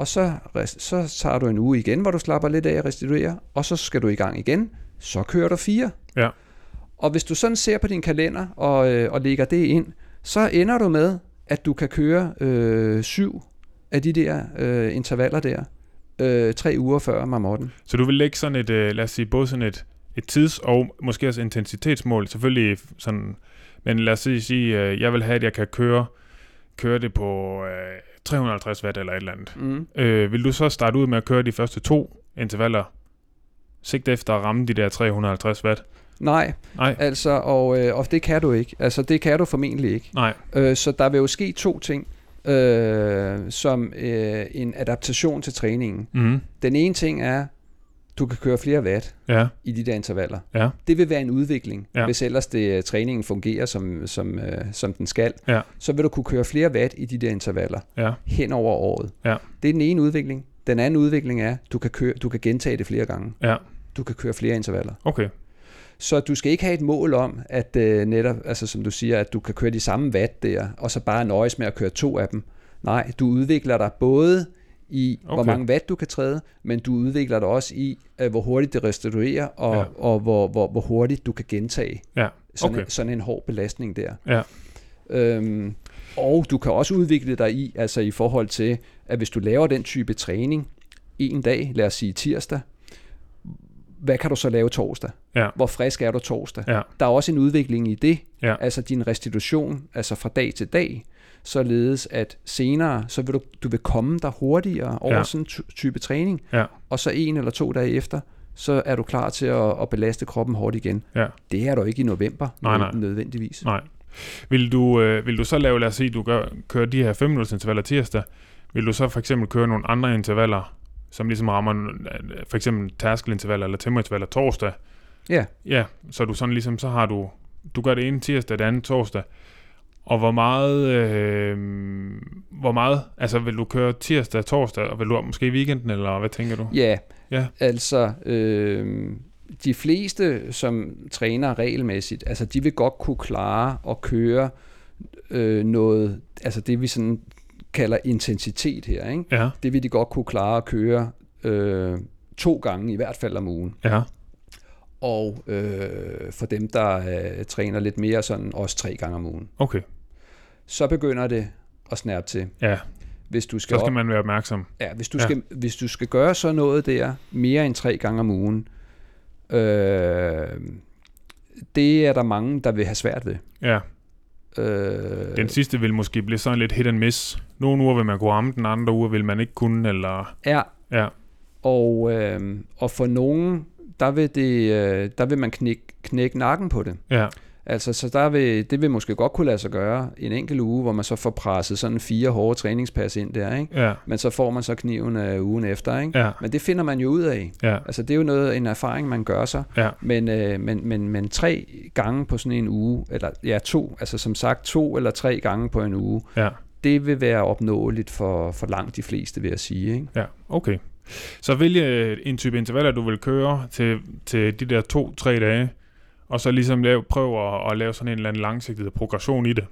og så, så tager du en uge igen, hvor du slapper lidt af og restituerer, og så skal du i gang igen. Så kører du fire. Ja. Og hvis du sådan ser på din kalender og, øh, og lægger det ind, så ender du med, at du kan køre øh, syv af de der øh, intervaller der, øh, tre uger før marmotten. Så du vil lægge sådan et, øh, lad os sige, både sådan et, et tids- og måske også intensitetsmål, selvfølgelig sådan, men lad os sige, sige øh, jeg vil have, at jeg kan køre, køre det på øh, 350 watt eller et eller andet. Mm. Øh, vil du så starte ud med at køre de første to intervaller, sigt efter at ramme de der 350 watt? Nej, Nej, altså, og, øh, og det kan du ikke. Altså, det kan du formentlig ikke. nej, Øh, så der vil jo ske to ting, øh, som øh, en adaptation til træningen. mm, Den ene ting er, du kan køre flere watt ja, i de der intervaller. ja, Det vil være en udvikling, Ja. hvis ellers det, øh, træningen fungerer, som, som, øh, som den skal. Ja. Så vil du kunne køre flere watt i de der intervaller ja, hen over året. Ja. Det er den ene udvikling. Den anden udvikling er, du kan, køre, du kan gentage det flere gange. ja, Du kan køre flere intervaller. okay, Så du skal ikke have et mål om, at øh, netop, altså som du siger, at du kan køre de samme watt der, og så bare nøjes med at køre to af dem. Nej, du udvikler dig både i, okay. hvor mange watt du kan træde, men du udvikler dig også i, øh, hvor hurtigt det restituerer, og, Ja. og hvor, hvor, hvor hurtigt du kan gentage ja, sådan, Okay. en, sådan en hård belastning der. Ja. Øhm, og du kan også udvikle dig i, altså i forhold til, at hvis du laver den type træning en dag, lad os sige tirsdag, hvad kan du så lave torsdag? Ja. Hvor frisk er du torsdag? Ja. Der er også en udvikling i det, Ja. altså din restitution, altså fra dag til dag, således at senere, så vil du, du vil komme der hurtigere over Ja. sådan en ty- type træning, Ja. og så en eller to dage efter, så er du klar til at, at belaste kroppen hårdt igen. Ja. Det er du ikke i november Nej, nej. nødvendigvis. nej. Vil du, øh, vil du så lave, lad os sige, du gør, kører de her 5 minutters intervaller tirsdag, vil du så for eksempel køre nogle andre intervaller, som ligesom rammer øh, for eksempel tærskelintervaller eller tempointervaller torsdag? Ja. Ja, så du sådan ligesom, så har du, du gør det ene tirsdag, det andet torsdag, og hvor meget, øh, hvor meget, altså vil du køre tirsdag, torsdag, og vil du måske i weekenden, eller hvad tænker du? Ja, Ja. altså øh, de fleste, som træner regelmæssigt, altså de vil godt kunne klare at køre øh, noget, altså det vi sådan kalder intensitet her, ikke? Ja, det vil de godt kunne klare at køre øh, to gange i hvert fald om ugen. ja, Og øh, for dem, der øh, træner lidt mere, sådan også tre gange om ugen. okay, Så begynder det at snærpe til. ja, Hvis du skal, så skal op, man være opmærksom. ja, hvis, du Ja. skal, hvis du skal gøre så noget der mere end tre gange om ugen, øh, det er der mange, der vil have svært ved. Ja, Øh, den sidste vil måske blive sådan lidt hit and miss. Nogle uger vil man kunne ramme den, andre uger vil man ikke kunne, eller... ja, Ja, og, øh, og for nogen, der vil, det, øh, der vil man knække, knække nakken på det. ja, Altså, så der vil, det vil måske godt kunne lade sig gøre en enkelt uge, hvor man så får presset sådan fire hårde træningspas ind der, ikke? ja, Men så får man så kniven øh, ugen efter, ikke? ja, Men det finder man jo ud af. ja, Altså, det er jo noget, en erfaring, man gør sig. ja, Men, øh, men, men, men tre gange på sådan en uge, eller ja, to, altså som sagt to eller tre gange på en uge, ja, det vil være opnåeligt for, for langt de fleste, vil jeg sige, ikke? ja, okay. Så vælge en type intervaller, du vil køre til, til de der to-tre dage, og så ligesom lave, prøve at, at lave sådan en eller anden langsigtet progression i det.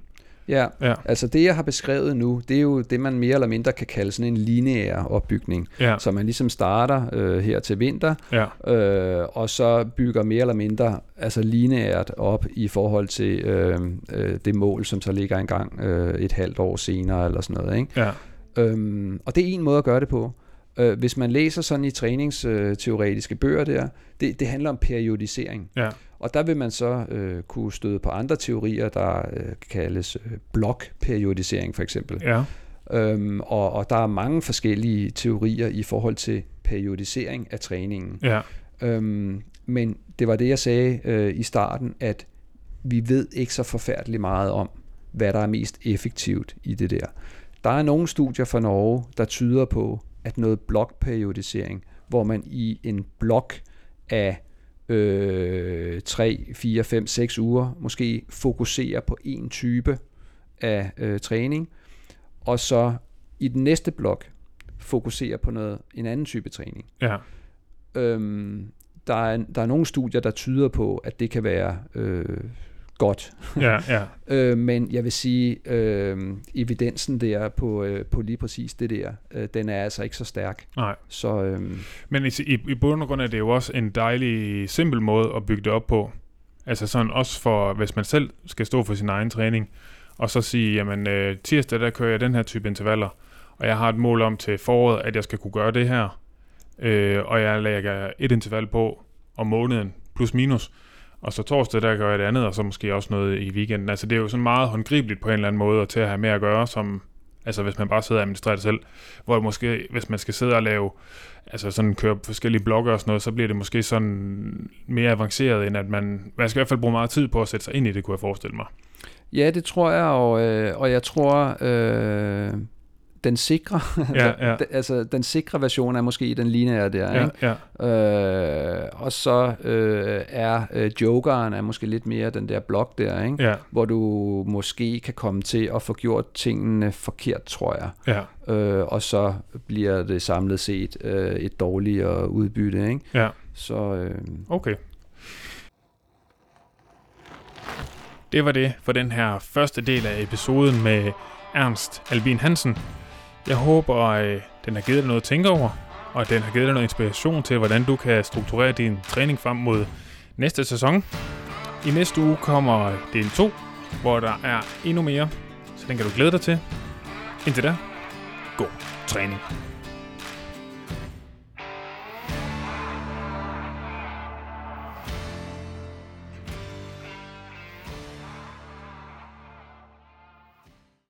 Ja, Ja, altså det, jeg har beskrevet nu, det er jo det, man mere eller mindre kan kalde sådan en lineær opbygning. ja, Så man ligesom starter øh, her til vinter, ja, øh, og så bygger mere eller mindre altså lineært op i forhold til øh, øh, det mål, som så ligger engang øh, et halvt år senere eller sådan noget. Ikke? ja, Øhm, og det er en måde at gøre det på. Øh, hvis man læser sådan i træningsteoretiske bøger der, det, det handler om periodisering. Ja. Og der vil man så øh, kunne støde på andre teorier, der øh, kaldes øh, blokperiodisering for eksempel. Ja. Øhm, og, og der er mange forskellige teorier i forhold til periodisering af træningen. Ja. Øhm, men det var det, jeg sagde øh, i starten, at vi ved ikke så forfærdeligt meget om, hvad der er mest effektivt i det der. Der er nogle studier fra Norge, der tyder på, at noget blokperiodisering, hvor man i en blok af øh, 3, 4, 5, 6 uger måske fokuserer på en type af øh, træning, og så i den næste blok fokuserer på noget en anden type træning. Ja. Øhm, der, er, der er nogle studier, der tyder på, at det kan være øh, godt. Ja, ja. [laughs] øh, men jeg vil sige, øh, evidensen der på, øh, på lige præcis det der, øh, den er altså ikke så stærk. Nej. Så øh, Men i, i, i bund og grund er det jo også en dejlig, simpel måde at bygge det op på. Altså sådan også for, hvis man selv skal stå for sin egen træning, og så sige, jamen øh, tirsdag, der kører jeg den her type intervaller, og jeg har et mål om til foråret, at jeg skal kunne gøre det her, øh, og jeg lægger et interval på om måneden, plus minus, og så torsdag, der gør jeg det andet, og så måske også noget i weekenden. Altså det er jo sådan meget håndgribeligt på en eller anden måde, og til at have med at gøre, som, altså hvis man bare sidder og administrerer det selv, hvor det måske, hvis man skal sidde og lave, altså sådan køre forskellige blogger og sådan noget, så bliver det måske sådan mere avanceret, end at man, man skal i hvert fald bruge meget tid på at sætte sig ind i det, kunne jeg forestille mig. ja, det tror jeg, og, øh, og jeg tror, øh, den sikre, Ja, [laughs] ja. altså den sikre version er måske den lineære der, Ja, ikke? ja, Øh, og så øh, er øh, jokeren er måske lidt mere den der blok der, ikke? ja, hvor du måske kan komme til at få gjort tingene forkert, tror jeg. ja, Øh, og så bliver det samlet set øh, et dårligere udbytte. Ikke? ja. Så øh, Okay. Det var det for den her første del af episoden med Ernst Albin Hansen. Jeg håber, at den har givet dig noget at tænke over, og at den har givet dig noget inspiration til, hvordan du kan strukturere din træning frem mod næste sæson. I næste uge kommer del 2, hvor der er endnu mere, så den kan du glæde dig til. Indtil da, god træning.